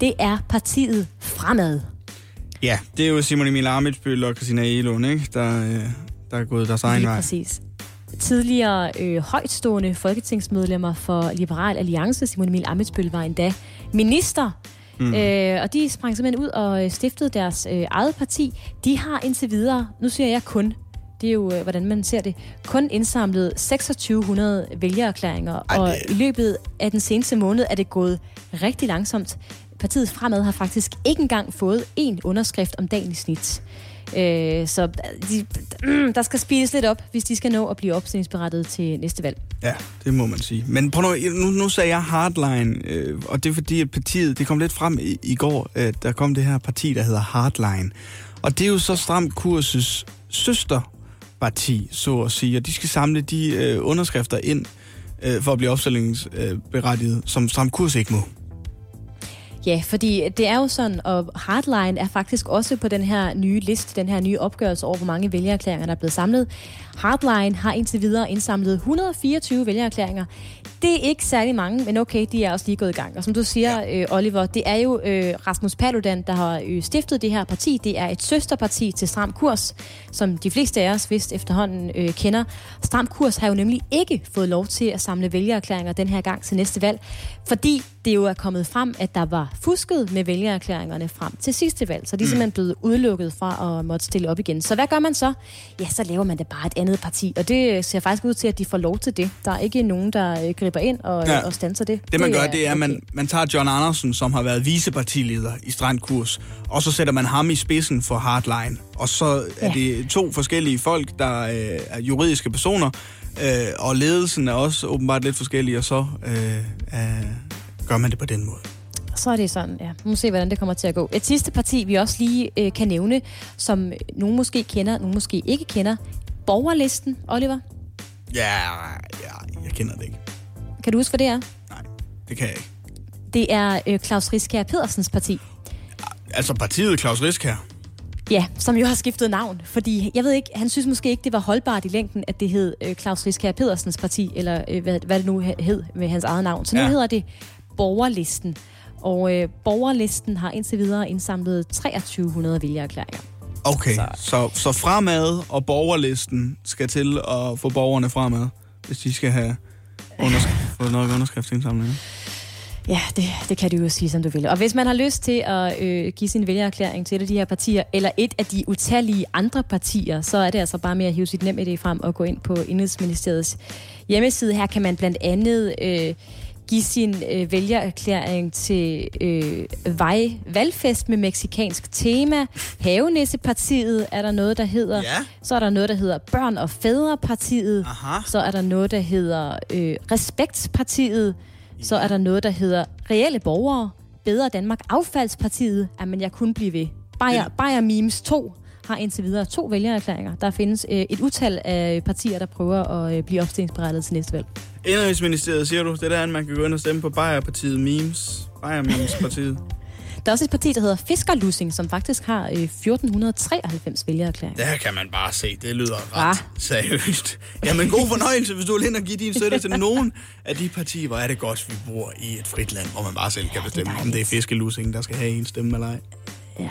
det er partiet Fremad. Ja, det er jo Simon Emil Amitsbøl og Christina Elund, ikke? Der, øh, der er gået deres egen Lige vej. præcis. Tidligere øh, højtstående folketingsmedlemmer for Liberal Alliance, Simon Emil Amitsbøl, var endda minister. Mm. Øh, og de sprang simpelthen ud og øh, stiftede deres øh, eget parti. De har indtil videre, nu siger jeg kun, det er jo, øh, hvordan man ser det, kun indsamlet 2600 vælgererklæringer. Ej, og i løbet af den seneste måned er det gået rigtig langsomt. Partiet Fremad har faktisk ikke engang fået én underskrift om dagen i snit. Øh, så øh, de, mm, der skal spises lidt op, hvis de skal nå at blive opstillingsberettet til næste valg. Ja, det må man sige. Men prøv nu, nu, nu sagde jeg Hardline, øh, og det er fordi, at partiet, det kom lidt frem i, i går, at der kom det her parti, der hedder Hardline. Og det er jo så Stram Kurses søsterparti, så at sige, og de skal samle de øh, underskrifter ind øh, for at blive opstillingsberettiget, som Stram Kurs ikke må. Ja, fordi det er jo sådan, og Hardline er faktisk også på den her nye liste, den her nye opgørelse over, hvor mange vælgererklæringer, der er blevet samlet. Hardline har indtil videre indsamlet 124 vælgererklæringer. Det er ikke særlig mange, men okay, de er også lige gået i gang. Og som du siger, ja. øh, Oliver, det er jo øh, Rasmus Paludan, der har øh, stiftet det her parti. Det er et søsterparti til Stram Kurs, som de fleste af os vist efterhånden øh, kender. Stram Kurs har jo nemlig ikke fået lov til at samle vælgererklæringer den her gang til næste valg, fordi det jo er kommet frem, at der var fusket med vælgererklæringerne frem til sidste valg. Så de er simpelthen blevet udelukket fra at måtte stille op igen. Så hvad gør man så? Ja, så laver man det bare et andet parti, og det ser faktisk ud til, at de får lov til det. Der er ikke nogen, der øh, griber ind og, Ja. og standser det. Det man gør, det er, at okay. man, man tager John Andersen, som har været vicepartileder i Strandkurs, og så sætter man ham i spidsen for Hardline. Og så er Ja. det to forskellige folk, der øh, er juridiske personer, øh, og ledelsen er også åbenbart lidt forskellige, og så øh, øh, gør man det på den måde. Så er det sådan, ja. Nu må se, hvordan det kommer til at gå. Et sidste parti, vi også lige øh, kan nævne, som nogen måske kender, nogen måske ikke kender. Borgerlisten, Oliver. Ja, ja, jeg kender det ikke. Kan du huske, hvad det er? Nej, det kan jeg ikke. Det er øh, Claus Riskær Pedersens parti. Altså partiet Claus Risk her. Ja, som jo har skiftet navn. Fordi, jeg ved ikke, han synes måske ikke, det var holdbart i længden, at det hed øh, Claus Riskær Pedersens parti, eller øh, hvad, hvad det nu hed med hans eget navn. Så nu Ja. hedder det Borgerlisten. Og øh, borgerlisten har indtil videre indsamlet 2300 vælgererklæringer. Okay, så. Så, så fremad og borgerlisten skal til at få borgerne fremad, hvis de skal have undersk- få noget underskriftsindsamling. Ja, det, det kan du jo sige, som du vil. Og hvis man har lyst til at øh, give sin vælgererklæring til et af de her partier, eller et af de utallige andre partier, så er det altså bare med at hive sit nem idé frem og gå ind på Indrigsministeriets hjemmeside. Her kan man blandt andet øh, give sin øh, vælgererklæring til øh, vej, valgfest med meksikansk tema. Havenæssepartiet er der noget, der hedder. Ja. Så er der noget, der hedder Børn- og Fædrepartiet. Aha. Så er der noget, der hedder øh, Respektspartiet. Så er der noget, der hedder Reelle Borgere. Bedre Danmark Affaldspartiet. Jamen, jeg kunne blive ved. Bayer, Bayer Memes 2 har indtil videre to vælgererklæringer. Der findes øh, et utal af partier, der prøver at øh, blive opstillingsberettet til næste valg. Indrigsministeriet, siger du, det er der, man kan gå ind og stemme på Bayer-partiet Memes. Bayer Memes-partiet. Der er også et parti, der hedder Fiskerlussing, som faktisk har øh, 1493 vælgererklæringer. Der kan man bare se, det lyder ret Ah. seriøst. Jamen god fornøjelse, hvis du vil ind og give din støtte til nogen af de partier, hvor er det godt, vi bor i et frit land, hvor man bare selv kan bestemme, om det er fiskelusing, der skal have en stemme eller ej.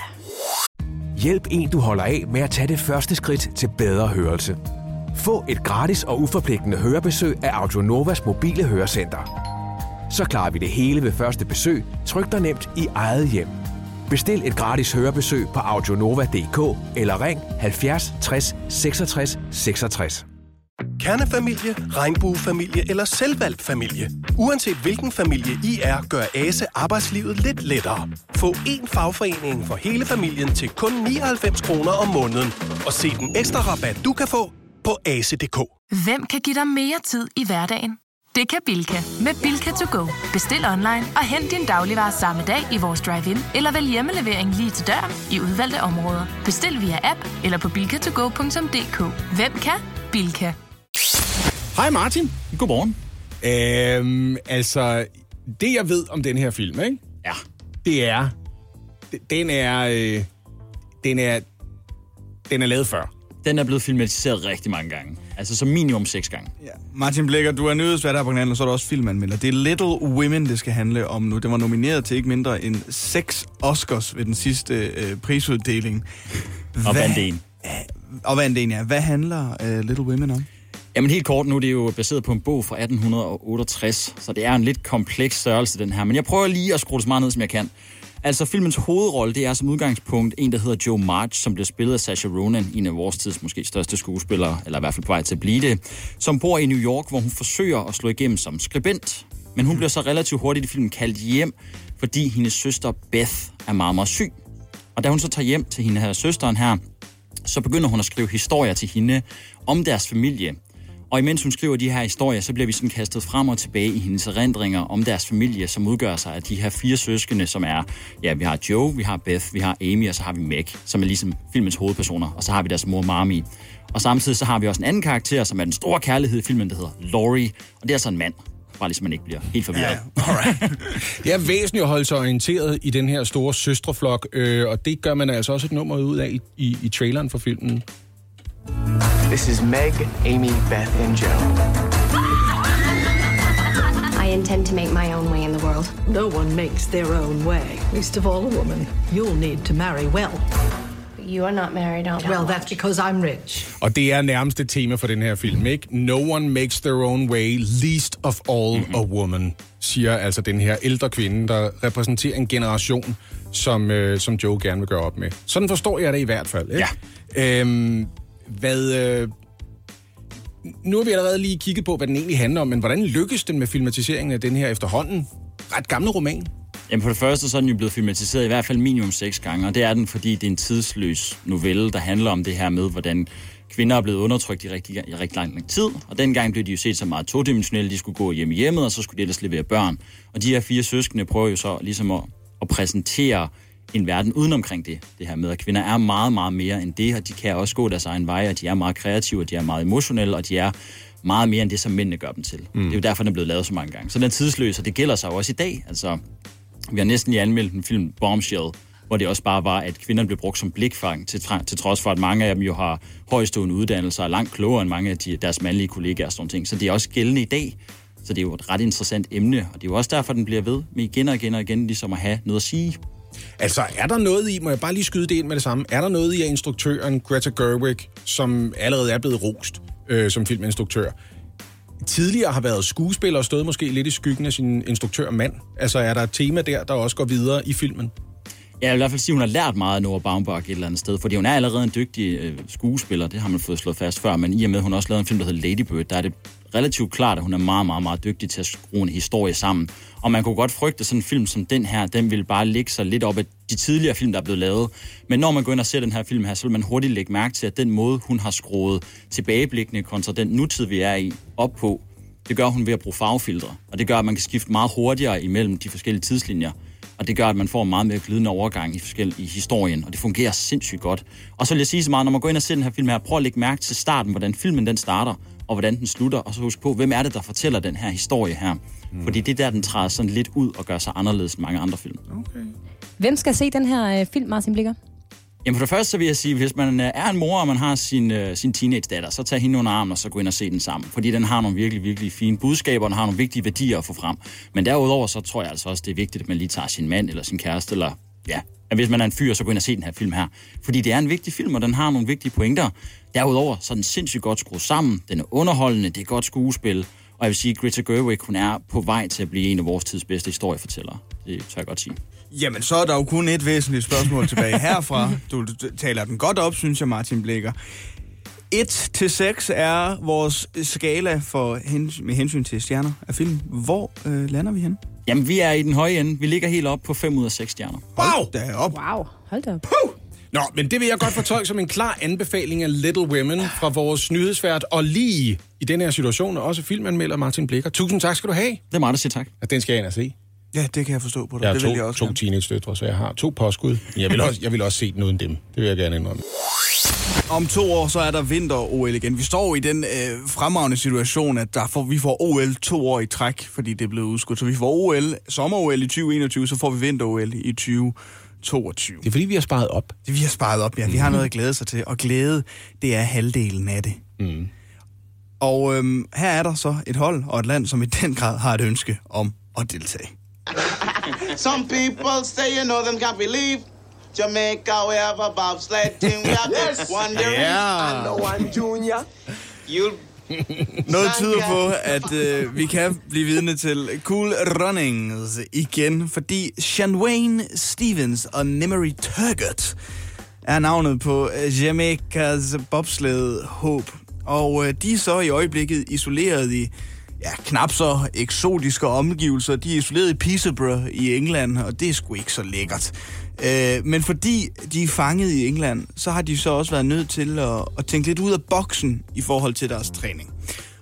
Hjælp en, du holder af med at tage det første skridt til bedre hørelse. Få et gratis og uforpligtende hørebesøg af Audionovas mobile hørecenter. Så klarer vi det hele ved første besøg, tryk dig nemt i eget hjem. Bestil et gratis hørebesøg på audionova.dk eller ring 70 60 66 66. Kernefamilie, regnbuefamilie eller selvvalgt familie. Uanset hvilken familie I er, gør ASE arbejdslivet lidt lettere. Få én fagforening for hele familien til kun 99 kroner om måneden. Og se den ekstra rabat, du kan få på ase.dk. Hvem kan give dig mere tid i hverdagen? Det kan Bilka. Med Bilka to go. Bestil online og hent din dagligvarer samme dag i vores drive-in, eller vælg hjemmelevering lige til døren i udvalgte områder. Bestil via app eller på bilkatogo.dk. Hvem kan? Bilka. Hej Martin. Godmorgen. Øhm, altså, det jeg ved om den her film, ikke? Ja. det er, den er, øh, den er, den er lavet før. Den er blevet filmatiseret rigtig mange gange. Altså som minimum seks gange. Ja. Martin Blikker, du er nyhedsvært her på kanalen, og så er du også filmanmelder. Det er Little Women, det skal handle om nu. Det var nomineret til ikke mindre end seks Oscars ved den sidste øh, prisuddeling. Og vandt en. Og vandt en, ja. Hvad handler øh, Little Women om? Jamen helt kort nu, det er jo baseret på en bog fra 1868, så det er en lidt kompleks størrelse, den her. Men jeg prøver lige at skrue det så meget ned, som jeg kan. Altså, filmens hovedrolle, det er som udgangspunkt en, der hedder Joe March, som bliver spillet af Sasha Ronan, en af vores tids måske største skuespillere, eller i hvert fald på vej til at blive det, som bor i New York, hvor hun forsøger at slå igennem som skribent. Men hun bliver så relativt hurtigt i filmen kaldt hjem, fordi hendes søster Beth er meget, meget syg. Og da hun så tager hjem til hende her søsteren her, så begynder hun at skrive historier til hende om deres familie. Og imens hun skriver de her historier, så bliver vi sådan kastet frem og tilbage i hendes erindringer om deres familie, som udgør sig af de her fire søskende, som er, ja, vi har Joe, vi har Beth, vi har Amy, og så har vi Meg, som er ligesom filmens hovedpersoner, og så har vi deres mor Marmy. Og samtidig så har vi også en anden karakter, som er den store kærlighed i filmen, der hedder Laurie, og det er altså en mand. Bare ligesom man ikke bliver helt forvirret. Ja, det er væsentligt at holde sig orienteret i den her store søstreflok, øh, og det gør man altså også et nummer ud af i, i, i traileren for filmen. This is Meg, Amy, Beth, and Joe. I intend to make my own way in the world. No one makes their own way, least of all a woman. You'll need to marry well. You are not married, aren't Well, that's because I'm rich. Og det er nærmest et tema for den her film, ikke? No one makes their own way, least of all mm-hmm. a woman, siger altså den her ældre kvinde, der repræsenterer en generation, som, øh, som Joe gerne vil gøre op med. Sådan forstår jeg det i hvert fald, ikke? Ja. Øhm, hvad... Øh, nu har vi allerede lige kigget på, hvad den egentlig handler om, men hvordan lykkes den med filmatiseringen af den her efterhånden ret gamle roman? Jamen for det første så er den jo blevet filmatiseret i hvert fald minimum seks gange, og det er den, fordi det er en tidsløs novelle, der handler om det her med, hvordan kvinder er blevet undertrykt i rigtig, i rigtig lang, lang tid, og dengang blev de jo set så meget todimensionelle, de skulle gå hjem i hjemmet, og så skulle de ellers levere børn. Og de her fire søskende prøver jo så ligesom at, at præsentere en verden uden omkring det, det her med, at kvinder er meget, meget mere end det, og de kan også gå deres egen vej, og de er meget kreative, og de er meget emotionelle, og de er meget mere end det, som mændene gør dem til. Mm. Det er jo derfor, den er blevet lavet så mange gange. Så den er tidsløs, og det gælder sig jo også i dag. Altså, vi har næsten lige anmeldt en film, Bombshell, hvor det også bare var, at kvinderne blev brugt som blikfang, til, til trods for, at mange af dem jo har højstående uddannelser og langt klogere end mange af de, deres mandlige kollegaer og sådan ting. Så det er også gældende i dag. Så det er jo et ret interessant emne, og det er jo også derfor, den bliver ved med igen og igen og igen ligesom at have noget at sige. Altså, er der noget i, må jeg bare lige skyde det ind med det samme, er der noget i, at instruktøren Greta Gerwig, som allerede er blevet rost øh, som filminstruktør, tidligere har været skuespiller og stået måske lidt i skyggen af sin instruktør mand? Altså, er der et tema der, der også går videre i filmen? Ja, jeg vil i hvert fald sige, at hun har lært meget af Noah Baumbach et eller andet sted, fordi hun er allerede en dygtig øh, skuespiller, det har man fået slået fast før, men i og med, at hun også lavet en film, der hedder Lady Bird, der er det relativt klart, at hun er meget, meget, meget dygtig til at skrue en historie sammen. Og man kunne godt frygte, at sådan en film som den her, den vil bare ligge sig lidt op af de tidligere film, der er blevet lavet. Men når man går ind og ser den her film her, så vil man hurtigt lægge mærke til, at den måde, hun har skruet tilbageblikkende kontra den nutid, vi er i, op på, det gør hun ved at bruge farvefiltre. Og det gør, at man kan skifte meget hurtigere imellem de forskellige tidslinjer. Og det gør, at man får en meget mere glidende overgang i, forskel, i historien, og det fungerer sindssygt godt. Og så vil jeg sige så meget, når man går ind og ser den her film her, prøv at lægge mærke til starten, hvordan filmen den starter, og hvordan den slutter, og så husk på, hvem er det, der fortæller den her historie her. Mm. Fordi det er der, den træder sådan lidt ud og gør sig anderledes end mange andre film. Okay. Hvem skal se den her øh, film, Martin Blikker? Jamen for det første så vil jeg sige, hvis man øh, er en mor, og man har sin, øh, sin teenage-datter, så tag hende under armen, og så gå ind og se den sammen. Fordi den har nogle virkelig, virkelig fine budskaber, og den har nogle vigtige værdier at få frem. Men derudover, så tror jeg altså også, det er vigtigt, at man lige tager sin mand eller sin kæreste, eller ja, at hvis man er en fyr, så gå ind og se den her film her. Fordi det er en vigtig film, og den har nogle vigtige pointer. Derudover, så er den sindssygt godt skruet sammen, den er underholdende, det er godt skuespil, og jeg vil sige, at Greta Gerwig, hun er på vej til at blive en af vores tids bedste historiefortællere. Det tør jeg godt sige. Jamen, så er der jo kun et væsentligt spørgsmål tilbage herfra. Du, du taler den godt op, synes jeg, Martin Blikker. 1 til 6 er vores skala for hens, med hensyn til stjerner af film. Hvor øh, lander vi hen? Jamen, vi er i den høje ende. Vi ligger helt op på 5 ud af 6 stjerner. Wow! Der er op. Wow, hold da op. Puh! Nå, men det vil jeg godt fortolke som en klar anbefaling af Little Women fra vores nyhedsvært, og lige i den her situation også filmanmelder Martin Blikker. Tusind tak skal du have. Det er mig, der siger tak. Ja, den skal jeg ind og se. Ja, det kan jeg forstå på dig. Jeg har det to, vil jeg også to teenage-døtre, så jeg har to påskud. Jeg vil, også, jeg vil også se den uden dem. Det vil jeg gerne indrømme. Om to år, så er der vinter-OL igen. Vi står i den øh, fremragende situation, at der får, vi får OL to år i træk, fordi det er blevet udskudt. Så vi får OL, sommer-OL i 2021, så får vi vinter-OL i 2022. Det er fordi, vi har sparet op. Det vi har sparet op, ja. Vi har noget at glæde sig til, og glæde, det er halvdelen af det. Mm. Og øhm, her er der så et hold og et land, som i den grad har et ønske om at deltage. Some people say, you know, them can't believe. Jamaica, we have a bobsled team. We have Yes. one Derry Yeah. and one Junior. You Noget tyder på, at øh, vi kan blive vidne til Cool Runnings igen, fordi Shanwayne Stevens og Nemery Turgott er navnet på øh, Jamaicas bobsled håb. Og øh, de er så i øjeblikket isoleret i ja, knap så eksotiske omgivelser. De er isoleret i Peterborough i England, og det er sgu ikke så lækkert. Øh, men fordi de er fanget i England, så har de så også været nødt til at, at tænke lidt ud af boksen i forhold til deres træning.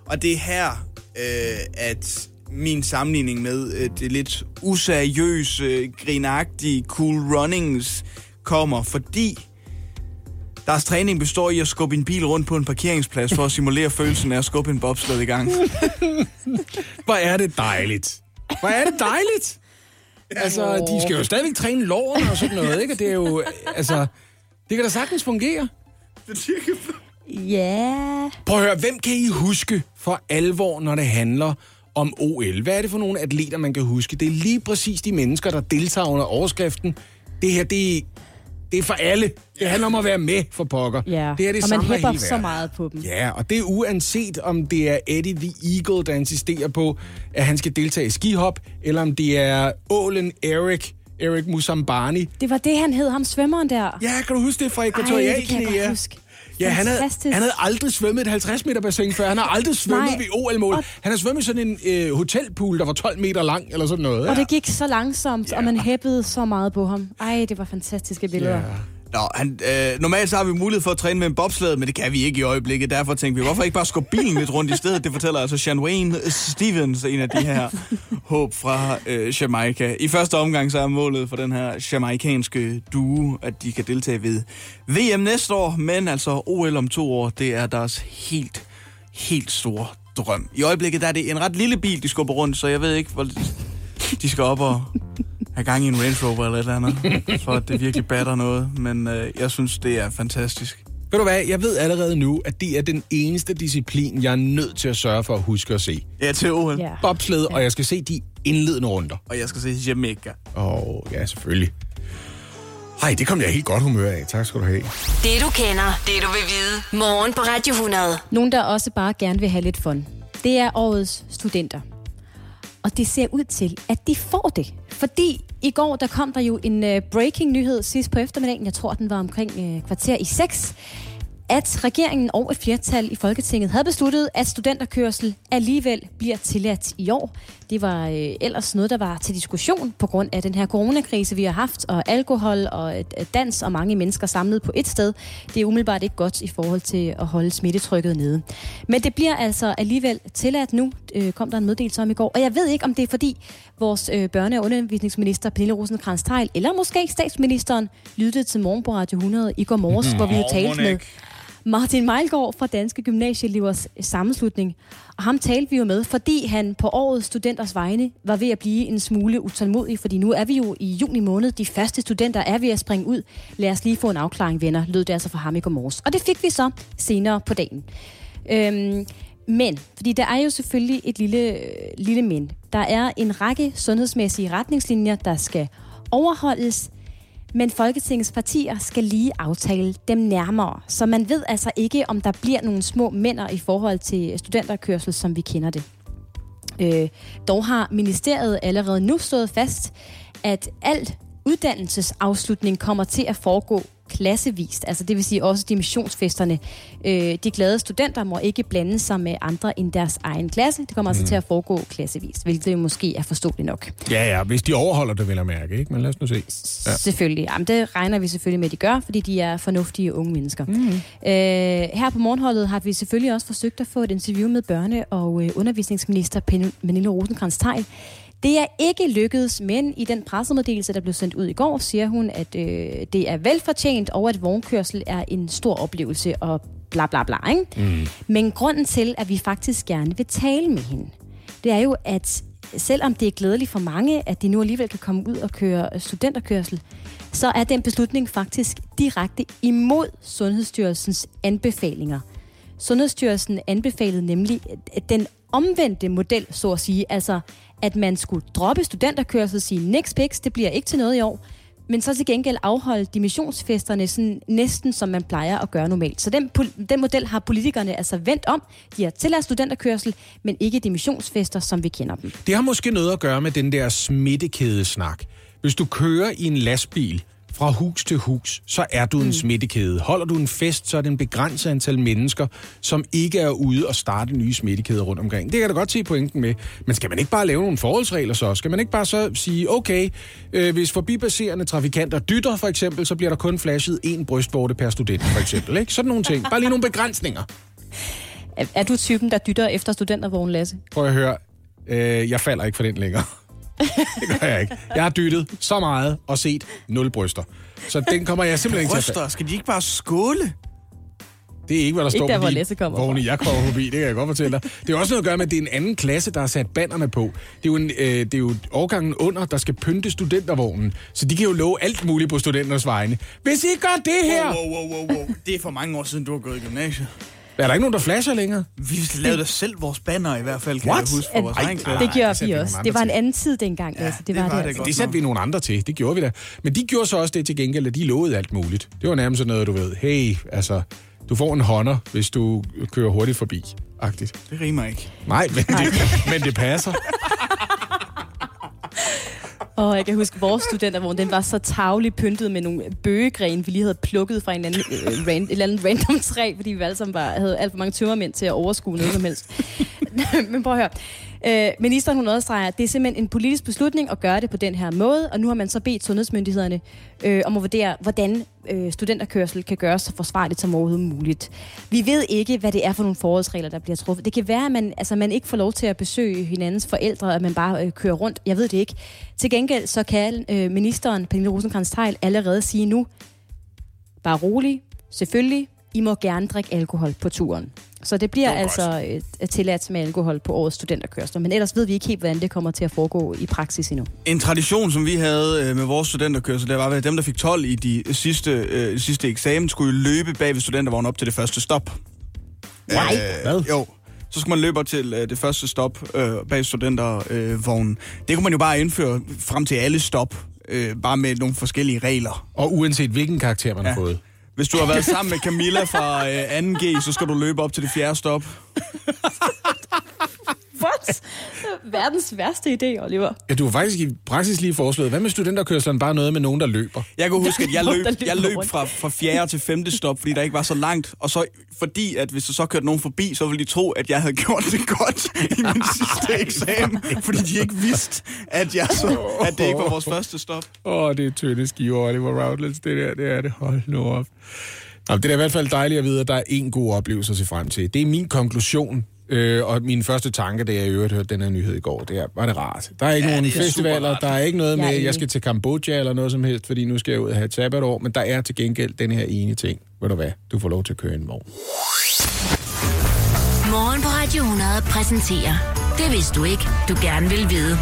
Og det er her, øh, at min sammenligning med øh, det lidt useriøse, grinagtige Cool Runnings kommer, fordi deres træning består i at skubbe en bil rundt på en parkeringsplads for at simulere følelsen af at skubbe en bobsled i gang. Hvor er det dejligt. Hvor er det dejligt. Altså, de skal jo stadigvæk træne lårene og sådan noget, ikke? Og det er jo, altså, det kan da sagtens fungere. Ja. Prøv at høre, hvem kan I huske for alvor, når det handler om OL? Hvad er det for nogle atleter, man kan huske? Det er lige præcis de mennesker, der deltager under overskriften. Det her, det er, det er for alle. Det handler om at være med for pokker. Ja, det er det og man hæpper så meget på dem. Ja, og det er uanset om det er Eddie the Eagle, der insisterer på, at han skal deltage i skihop, eller om det er ålen Erik, Erik Musambani. Det var det, han hed, ham svømmeren der. Ja, kan du huske det fra Ekvatorialknæ? godt huske. Ja, han havde, han havde aldrig svømmet et 50 meter bassin før. Han har aldrig svømmet Nej. ved OL-mål. Han har svømmet i sådan en øh, hotelpool, der var 12 meter lang, eller sådan noget. Og det gik så langsomt, og man hæppede så meget på ham. Ej, det var fantastiske billeder. Nå, han, øh, normalt så har vi mulighed for at træne med en bobsled, men det kan vi ikke i øjeblikket. Derfor tænkte vi, hvorfor ikke bare skubbe bilen lidt rundt i stedet? Det fortæller altså Sean Wayne øh, Stevens, en af de her håb fra øh, Jamaica. I første omgang så er målet for den her jamaikanske duo, at de kan deltage ved VM næste år, men altså OL om to år, det er deres helt, helt store drøm. I øjeblikket der er det en ret lille bil, de skubber rundt, så jeg ved ikke, hvor de skal op og have gang i en Range Rover eller et eller andet, for at det virkelig batter noget. Men øh, jeg synes, det er fantastisk. Ved du hvad, jeg ved allerede nu, at det er den eneste disciplin, jeg er nødt til at sørge for at huske at se. Ja, til OL. Bobsled, og jeg skal se de indledende runder. Og jeg skal se Jamaica. Åh, oh, ja, selvfølgelig. Hej, det kom jeg helt godt humør af. Tak skal du have. Det du kender, det du vil vide. Morgen på Radio 100. Nogen, der også bare gerne vil have lidt fun. Det er årets studenter. Og det ser ud til, at de får det. Fordi i går, der kom der jo en øh, breaking nyhed sidst på eftermiddagen. Jeg tror, den var omkring uh, kvarter i 6 at regeringen og et flertal i Folketinget havde besluttet, at studenterkørsel alligevel bliver tilladt i år. Det var øh, ellers noget, der var til diskussion på grund af den her coronakrise, vi har haft, og alkohol og øh, dans og mange mennesker samlet på et sted. Det er umiddelbart ikke godt i forhold til at holde smittetrykket nede. Men det bliver altså alligevel tilladt nu, øh, kom der en meddelelse om i går. Og jeg ved ikke, om det er fordi vores øh, børne- og undervisningsminister Pernille rosenkrantz teil eller måske statsministeren lyttede til morgen på Radio 100 i går morges, hvor vi jo talte med Martin Meilgaard fra Danske Gymnasieelevers eh, Sammenslutning. Og ham talte vi jo med, fordi han på årets studenters vegne var ved at blive en smule utålmodig, fordi nu er vi jo i juni måned. De første studenter er ved at springe ud. Lad os lige få en afklaring, venner, lød det altså fra ham i går morges. Og det fik vi så senere på dagen. Øhm, men, fordi der er jo selvfølgelig et lille, øh, lille men. Der er en række sundhedsmæssige retningslinjer, der skal overholdes, men Folketingets partier skal lige aftale dem nærmere, så man ved altså ikke, om der bliver nogle små mænder i forhold til studenterkørsel, som vi kender det. Øh, dog har ministeriet allerede nu stået fast, at alt uddannelsesafslutning kommer til at foregå klassevist, altså det vil sige også dimissionsfesterne. Øh, de glade studenter må ikke blande sig med andre end deres egen klasse. Det kommer mm. altså til at foregå klassevist, hvilket jo måske er forståeligt nok. Ja, ja, hvis de overholder det, vil jeg mærke, ikke? Men lad os nu se. Ja. Selvfølgelig. Jamen, det regner vi selvfølgelig med, at de gør, fordi de er fornuftige unge mennesker. Mm. Øh, her på morgenholdet har vi selvfølgelig også forsøgt at få et interview med børne- og øh, undervisningsminister Pernille rosenkrantz teil det er ikke lykkedes, men i den pressemeddelelse, der blev sendt ud i går, siger hun, at øh, det er velfortjent, og at vognkørsel er en stor oplevelse, og bla bla bla. Ikke? Mm. Men grunden til, at vi faktisk gerne vil tale med hende, det er jo, at selvom det er glædeligt for mange, at de nu alligevel kan komme ud og køre studenterkørsel, så er den beslutning faktisk direkte imod Sundhedsstyrelsens anbefalinger. Sundhedsstyrelsen anbefalede nemlig den omvendte model, så at sige, altså at man skulle droppe studenterkørsel og sige, next picks, det bliver ikke til noget i år, men så til gengæld afholde dimissionsfesterne sådan næsten som man plejer at gøre normalt. Så den, den model har politikerne altså vendt om. De har tilladt studenterkørsel, men ikke dimissionsfester, som vi kender dem. Det har måske noget at gøre med den der smittekædesnak. Hvis du kører i en lastbil, fra hus til hus, så er du en mm. smittekæde. Holder du en fest, så er det en begrænset antal mennesker, som ikke er ude og starte nye smittekæder rundt omkring. Det kan da godt se pointen med. Men skal man ikke bare lave nogle forholdsregler så? Skal man ikke bare så sige, okay, øh, hvis forbipasserende trafikanter dytter for eksempel, så bliver der kun flashet en brystvorte per student for eksempel. Ikke? Sådan nogle ting. Bare lige nogle begrænsninger. Er, er du typen, der dytter efter studentervogn, Lasse? Prøv at høre. Øh, jeg falder ikke for den længere. Det gør jeg ikke. Jeg har dyttet så meget og set nul bryster. Så den kommer jeg simpelthen ikke til at Bryster? Skal de ikke bare skåle? Det er ikke, hvad der ikke står der, på de vogne, jeg kommer forbi. Det kan jeg godt fortælle dig. Det er også noget at gøre med, at det er en anden klasse, der har sat bannerne på. Det er jo, en, øh, det er jo årgangen under, der skal pynte studentervognen. Så de kan jo love alt muligt på studenternes vegne. Hvis I gør det her... Wow, wow, wow, wow. Det er for mange år siden, du har gået i gymnasiet. Er der ikke nogen, der flasher længere? Vi lavede da selv vores banner i hvert fald, kan What? jeg huske, for vores egen Det, det gjorde vi også. Det var en anden tid dengang. Ja, altså. det, var det, var det, det, altså. det satte vi nogle andre til. Det gjorde vi da. Men de gjorde så også det til gengæld, at de lovede alt muligt. Det var nærmest sådan noget, du ved. Hey, altså, du får en hånder, hvis du kører hurtigt forbi. Agtigt. Det rimer ikke. Nej, men det, men det passer. Og jeg kan huske, vores studentervogn, den var så tavligt pyntet med nogle bøgegren, vi lige havde plukket fra en anden, øh, ran, et eller andet random træ, fordi vi alle sammen bare havde alt for mange tømmermænd til at overskue noget som helst. Men prøv at høre. Øh, ministeren hun understreger, at det er simpelthen en politisk beslutning at gøre det på den her måde, og nu har man så bedt sundhedsmyndighederne øh, om at vurdere, hvordan øh, studenterkørsel kan gøres så forsvarligt som overhovedet muligt. Vi ved ikke, hvad det er for nogle forholdsregler, der bliver truffet. Det kan være, at man, altså, man ikke får lov til at besøge hinandens forældre, at man bare øh, kører rundt. Jeg ved det ikke. Til gengæld så kan øh, ministeren, Pernille rosenkrantz teil allerede sige nu, bare rolig, selvfølgelig, I må gerne drikke alkohol på turen. Så det bliver Det altså øh, tilladt med alkohol på årets studenterkørsler. Men ellers ved vi ikke helt, hvordan det kommer til at foregå i praksis endnu. En tradition, som vi havde øh, med vores studenterkørsel, det var, at dem, der fik 12 i de sidste, øh, sidste eksamen, skulle løbe bag ved studentervognen op til det første stop. Nej. Hvad? Jo. Så skulle man løbe op til øh, det første stop øh, bag studentervognen. Øh, det kunne man jo bare indføre frem til alle stop, øh, bare med nogle forskellige regler. Og uanset hvilken karakter man ja. har fået. Hvis du har været sammen med Camilla fra øh, 2G, så skal du løbe op til det fjerde stop. What? Verdens værste idé, Oliver. Ja, du har faktisk i praksis lige foreslået, hvad med studenterkørslen bare noget med nogen, der løber? Jeg kan huske, at jeg løb, jeg løb fra, fra fjerde til femte stop, fordi der ikke var så langt. Og så fordi, at hvis der så kørte nogen forbi, så ville de tro, at jeg havde gjort det godt i min sidste eksamen. Fordi de ikke vidste, at, jeg så, at det ikke var vores første stop. Åh, oh, det er tynde skiver, Oliver Routledge, det der, det er det. Hold nu op. Nå, det er i hvert fald dejligt at vide, at der er en god oplevelse at se frem til. Det er min konklusion, øh, og min første tanke, da jeg i øvrigt hørte den her nyhed i går, det er, var det rart. Der er ikke Ja, nogen er festivaler, der er ikke noget med, at jeg skal til Kambodja eller noget som helst, fordi nu skal jeg ud og have et sabbatår, men der er til gengæld den her ene ting. Ved du hvad? Du får lov til at køre en vogn. Morgen på Radio 100 præsenterer Det vidste du ikke, du gerne vil vide.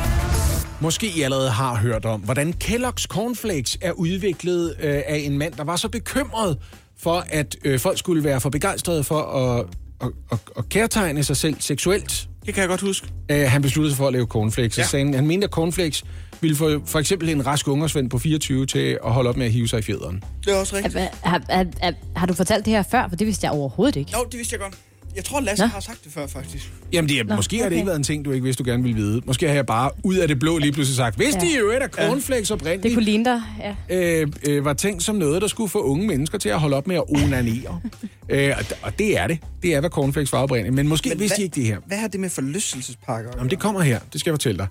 Måske I allerede har hørt om, hvordan Kellogg's Cornflakes er udviklet øh, af en mand, der var så bekymret for, at øh, folk skulle være for begejstrede for at, at, at, at kærtegne sig selv seksuelt. Det kan jeg godt huske. Øh, han besluttede sig for at lave cornflakes. Ja. Så sagde han, han mente, at cornflakes ville få for eksempel en rask ungersvend på 24 til at holde op med at hive sig i fjederen. Det er også rigtigt. Har, har, har, har du fortalt det her før? For det vidste jeg overhovedet ikke. Jo, det vidste jeg godt. Jeg tror, Lasse Nå. har sagt det før, faktisk. Jamen, det er, Nå, måske har det okay. ikke været en ting, du ikke vidste, du gerne ville vide. Måske har jeg bare ud af det blå lige pludselig sagt, vidste Ja. I jo, at cornflakes oprindeligt Det kunne ligne dig, ja. øh, øh, var tænkt som noget, der skulle få unge mennesker til at holde op med at onanere. øh, og, og det er det. Det er, hvad cornflakes var oprindeligt. Men måske Men vidste de ikke det her. Hvad har det med forlystelsespakker? Jamen, det kommer her. Det skal jeg fortælle dig.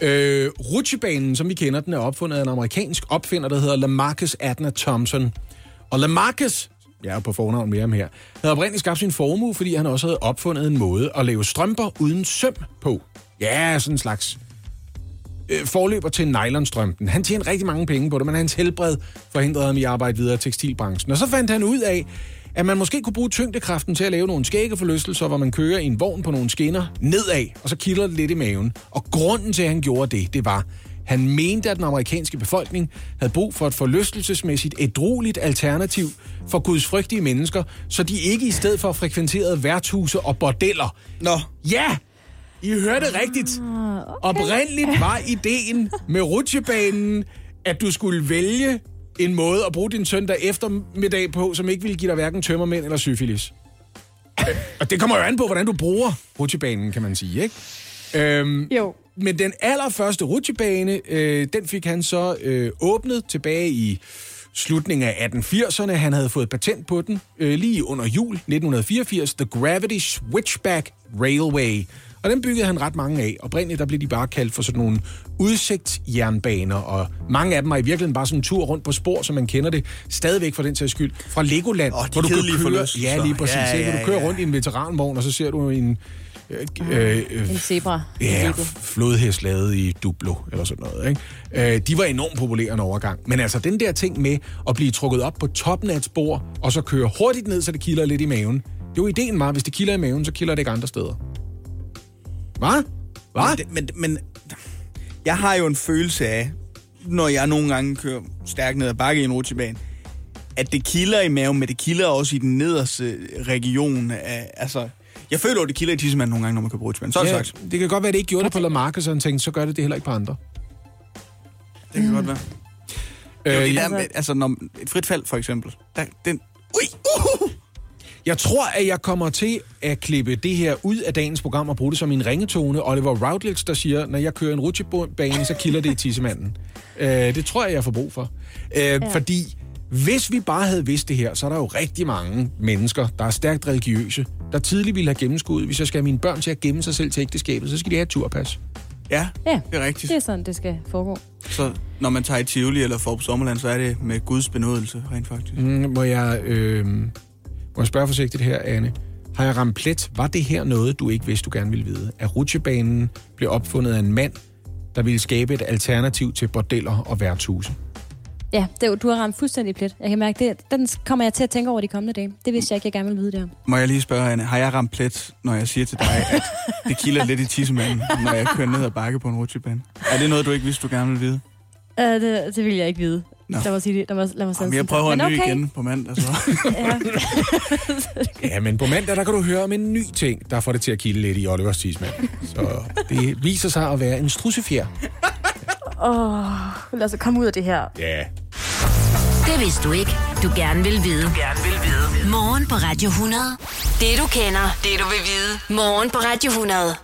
Øh, rutsjebanen, som vi kender den, er opfundet af en amerikansk opfinder, der hedder Lamarcus Adna Thompson. Og Lamarcus, jeg er på fornavn med ham her, havde oprindeligt skabt sin formue, fordi han også havde opfundet en måde at lave strømper uden søm på. Ja, sådan en slags øh, forløber til nylonstrømpen. Han tjente rigtig mange penge på det, men hans helbred forhindrede ham i at arbejde videre i tekstilbranchen. Og så fandt han ud af, at man måske kunne bruge tyngdekraften til at lave nogle skæggeforlystelser, hvor man kører i en vogn på nogle skinner nedad, og så kilder det lidt i maven. Og grunden til, at han gjorde det, det var, han mente, at den amerikanske befolkning havde brug for et forlystelsesmæssigt ædrueligt alternativ for gudsfrygtige mennesker, så de ikke i stedet for frekventerede værtshuse og bordeller. Nå. Ja! I hørte rigtigt. Oprindeligt var ideen med rutsjebanen, at du skulle vælge en måde at bruge din søndag eftermiddag på, som ikke ville give dig hverken tømmermænd eller syfilis. Og det kommer jo an på, hvordan du bruger rutsjebanen, kan man sige, ikke? Øhm, Jo. Men den allerførste rutsjebane, øh, den fik han så øh, åbnet tilbage i slutningen af 1880'erne. Han havde fået patent på den øh, lige under jul 1984, The Gravity Switchback Railway. Og den byggede han ret mange af. Oprindeligt der blev de bare kaldt for sådan nogle udsigtsjernbaner, og mange af dem er i virkeligheden bare sådan en tur rundt på spor, som man kender det, stadigvæk for den sags skyld, fra Legoland, de hvor du kan køre, forlystelser. ja, lige præcis, Ja, ja, ja, ja, hvor du kører rundt i en veteranvogn, og så ser du en øh, øh, En zebra. Ja, flodhest lavet i Duplo, eller sådan noget. Ikke? Øh, de var enormt populære en overgang. Men altså, den der ting med at blive trukket op på toppen af et spor, og så køre hurtigt ned, så det kilder lidt i maven. Det er jo ideen meget, hvis det kilder i maven, så kilder det ikke andre steder. Hvad? Hvad? Men, men, men jeg har jo en følelse af, når jeg nogle gange kører stærkt ned ad bakke i en rutsjebane, at det kilder i maven, men det kilder også i den nederste region. Af, altså, jeg føler jo, det kilder i tissemanden nogle gange, når man kører på rutsjebane. Så er det ja, sagt. det kan godt være, at det ikke gjorde det på Lamarcus, og han tænkte, så gør det det heller ikke på andre. Det kan godt være. Øh, Øh, det der med, altså, når, et frit fald, for eksempel. Der, den, ui, uh, Jeg tror, at jeg kommer til at klippe det her ud af dagens program og bruge det som en ringetone. Oliver Routledge, der siger, når jeg kører en rutsjebane, så kilder det i tissemanden. Øh, det tror jeg, jeg får brug for. Øh, ja. Fordi hvis vi bare havde vidst det her, så er der jo rigtig mange mennesker, der er stærkt religiøse, der tidligt ville have gennemskuddet. Hvis jeg skal have mine børn til at gemme sig selv til ægteskabet, så skal de have et turpas. Ja, Ja, det er rigtigt. det er sådan, det skal foregå. Så når man tager i Tivoli eller får på sommerland, så er det med Guds benådelse, rent faktisk. Mm, må, jeg, øh, må jeg spørge forsigtigt her, Anne? Har jeg ramt plet? Var det her noget, du ikke vidste, du gerne ville vide? At rutsjebanen blev opfundet af en mand, der ville skabe et alternativ til bordeller og værtshuse? Ja, det, du har ramt fuldstændig plet. Jeg kan mærke, det, den kommer jeg til at tænke over de kommende dage. Det vidste jeg ikke, jeg gerne ville vide det her. Må jeg lige spørge, Anne, har jeg ramt plet, når jeg siger til dig, at det kilder lidt i tissemanden, når jeg kører ned ad bakke på en rutsjebane? Er det noget, du ikke vidste, du gerne vil vide? Uh, det, det vil jeg ikke vide. Nå. Lad mig sige det. Lad mig, lad mig Jamen, jeg prøver en ny okay. igen på mandag, så. ja. Ja, men på mandag, der kan du høre om en ny ting, der får det til at kilde lidt i Olivers tidsmand. Så det viser sig at være en strussefjer. Åh, oh, lad os komme ud af det her. Ja. Det vidste du ikke, du gerne vil vide. Du gerne vil vide. Morgen på Radio 100. Det du kender, det du vil vide. Morgen på Radio 100.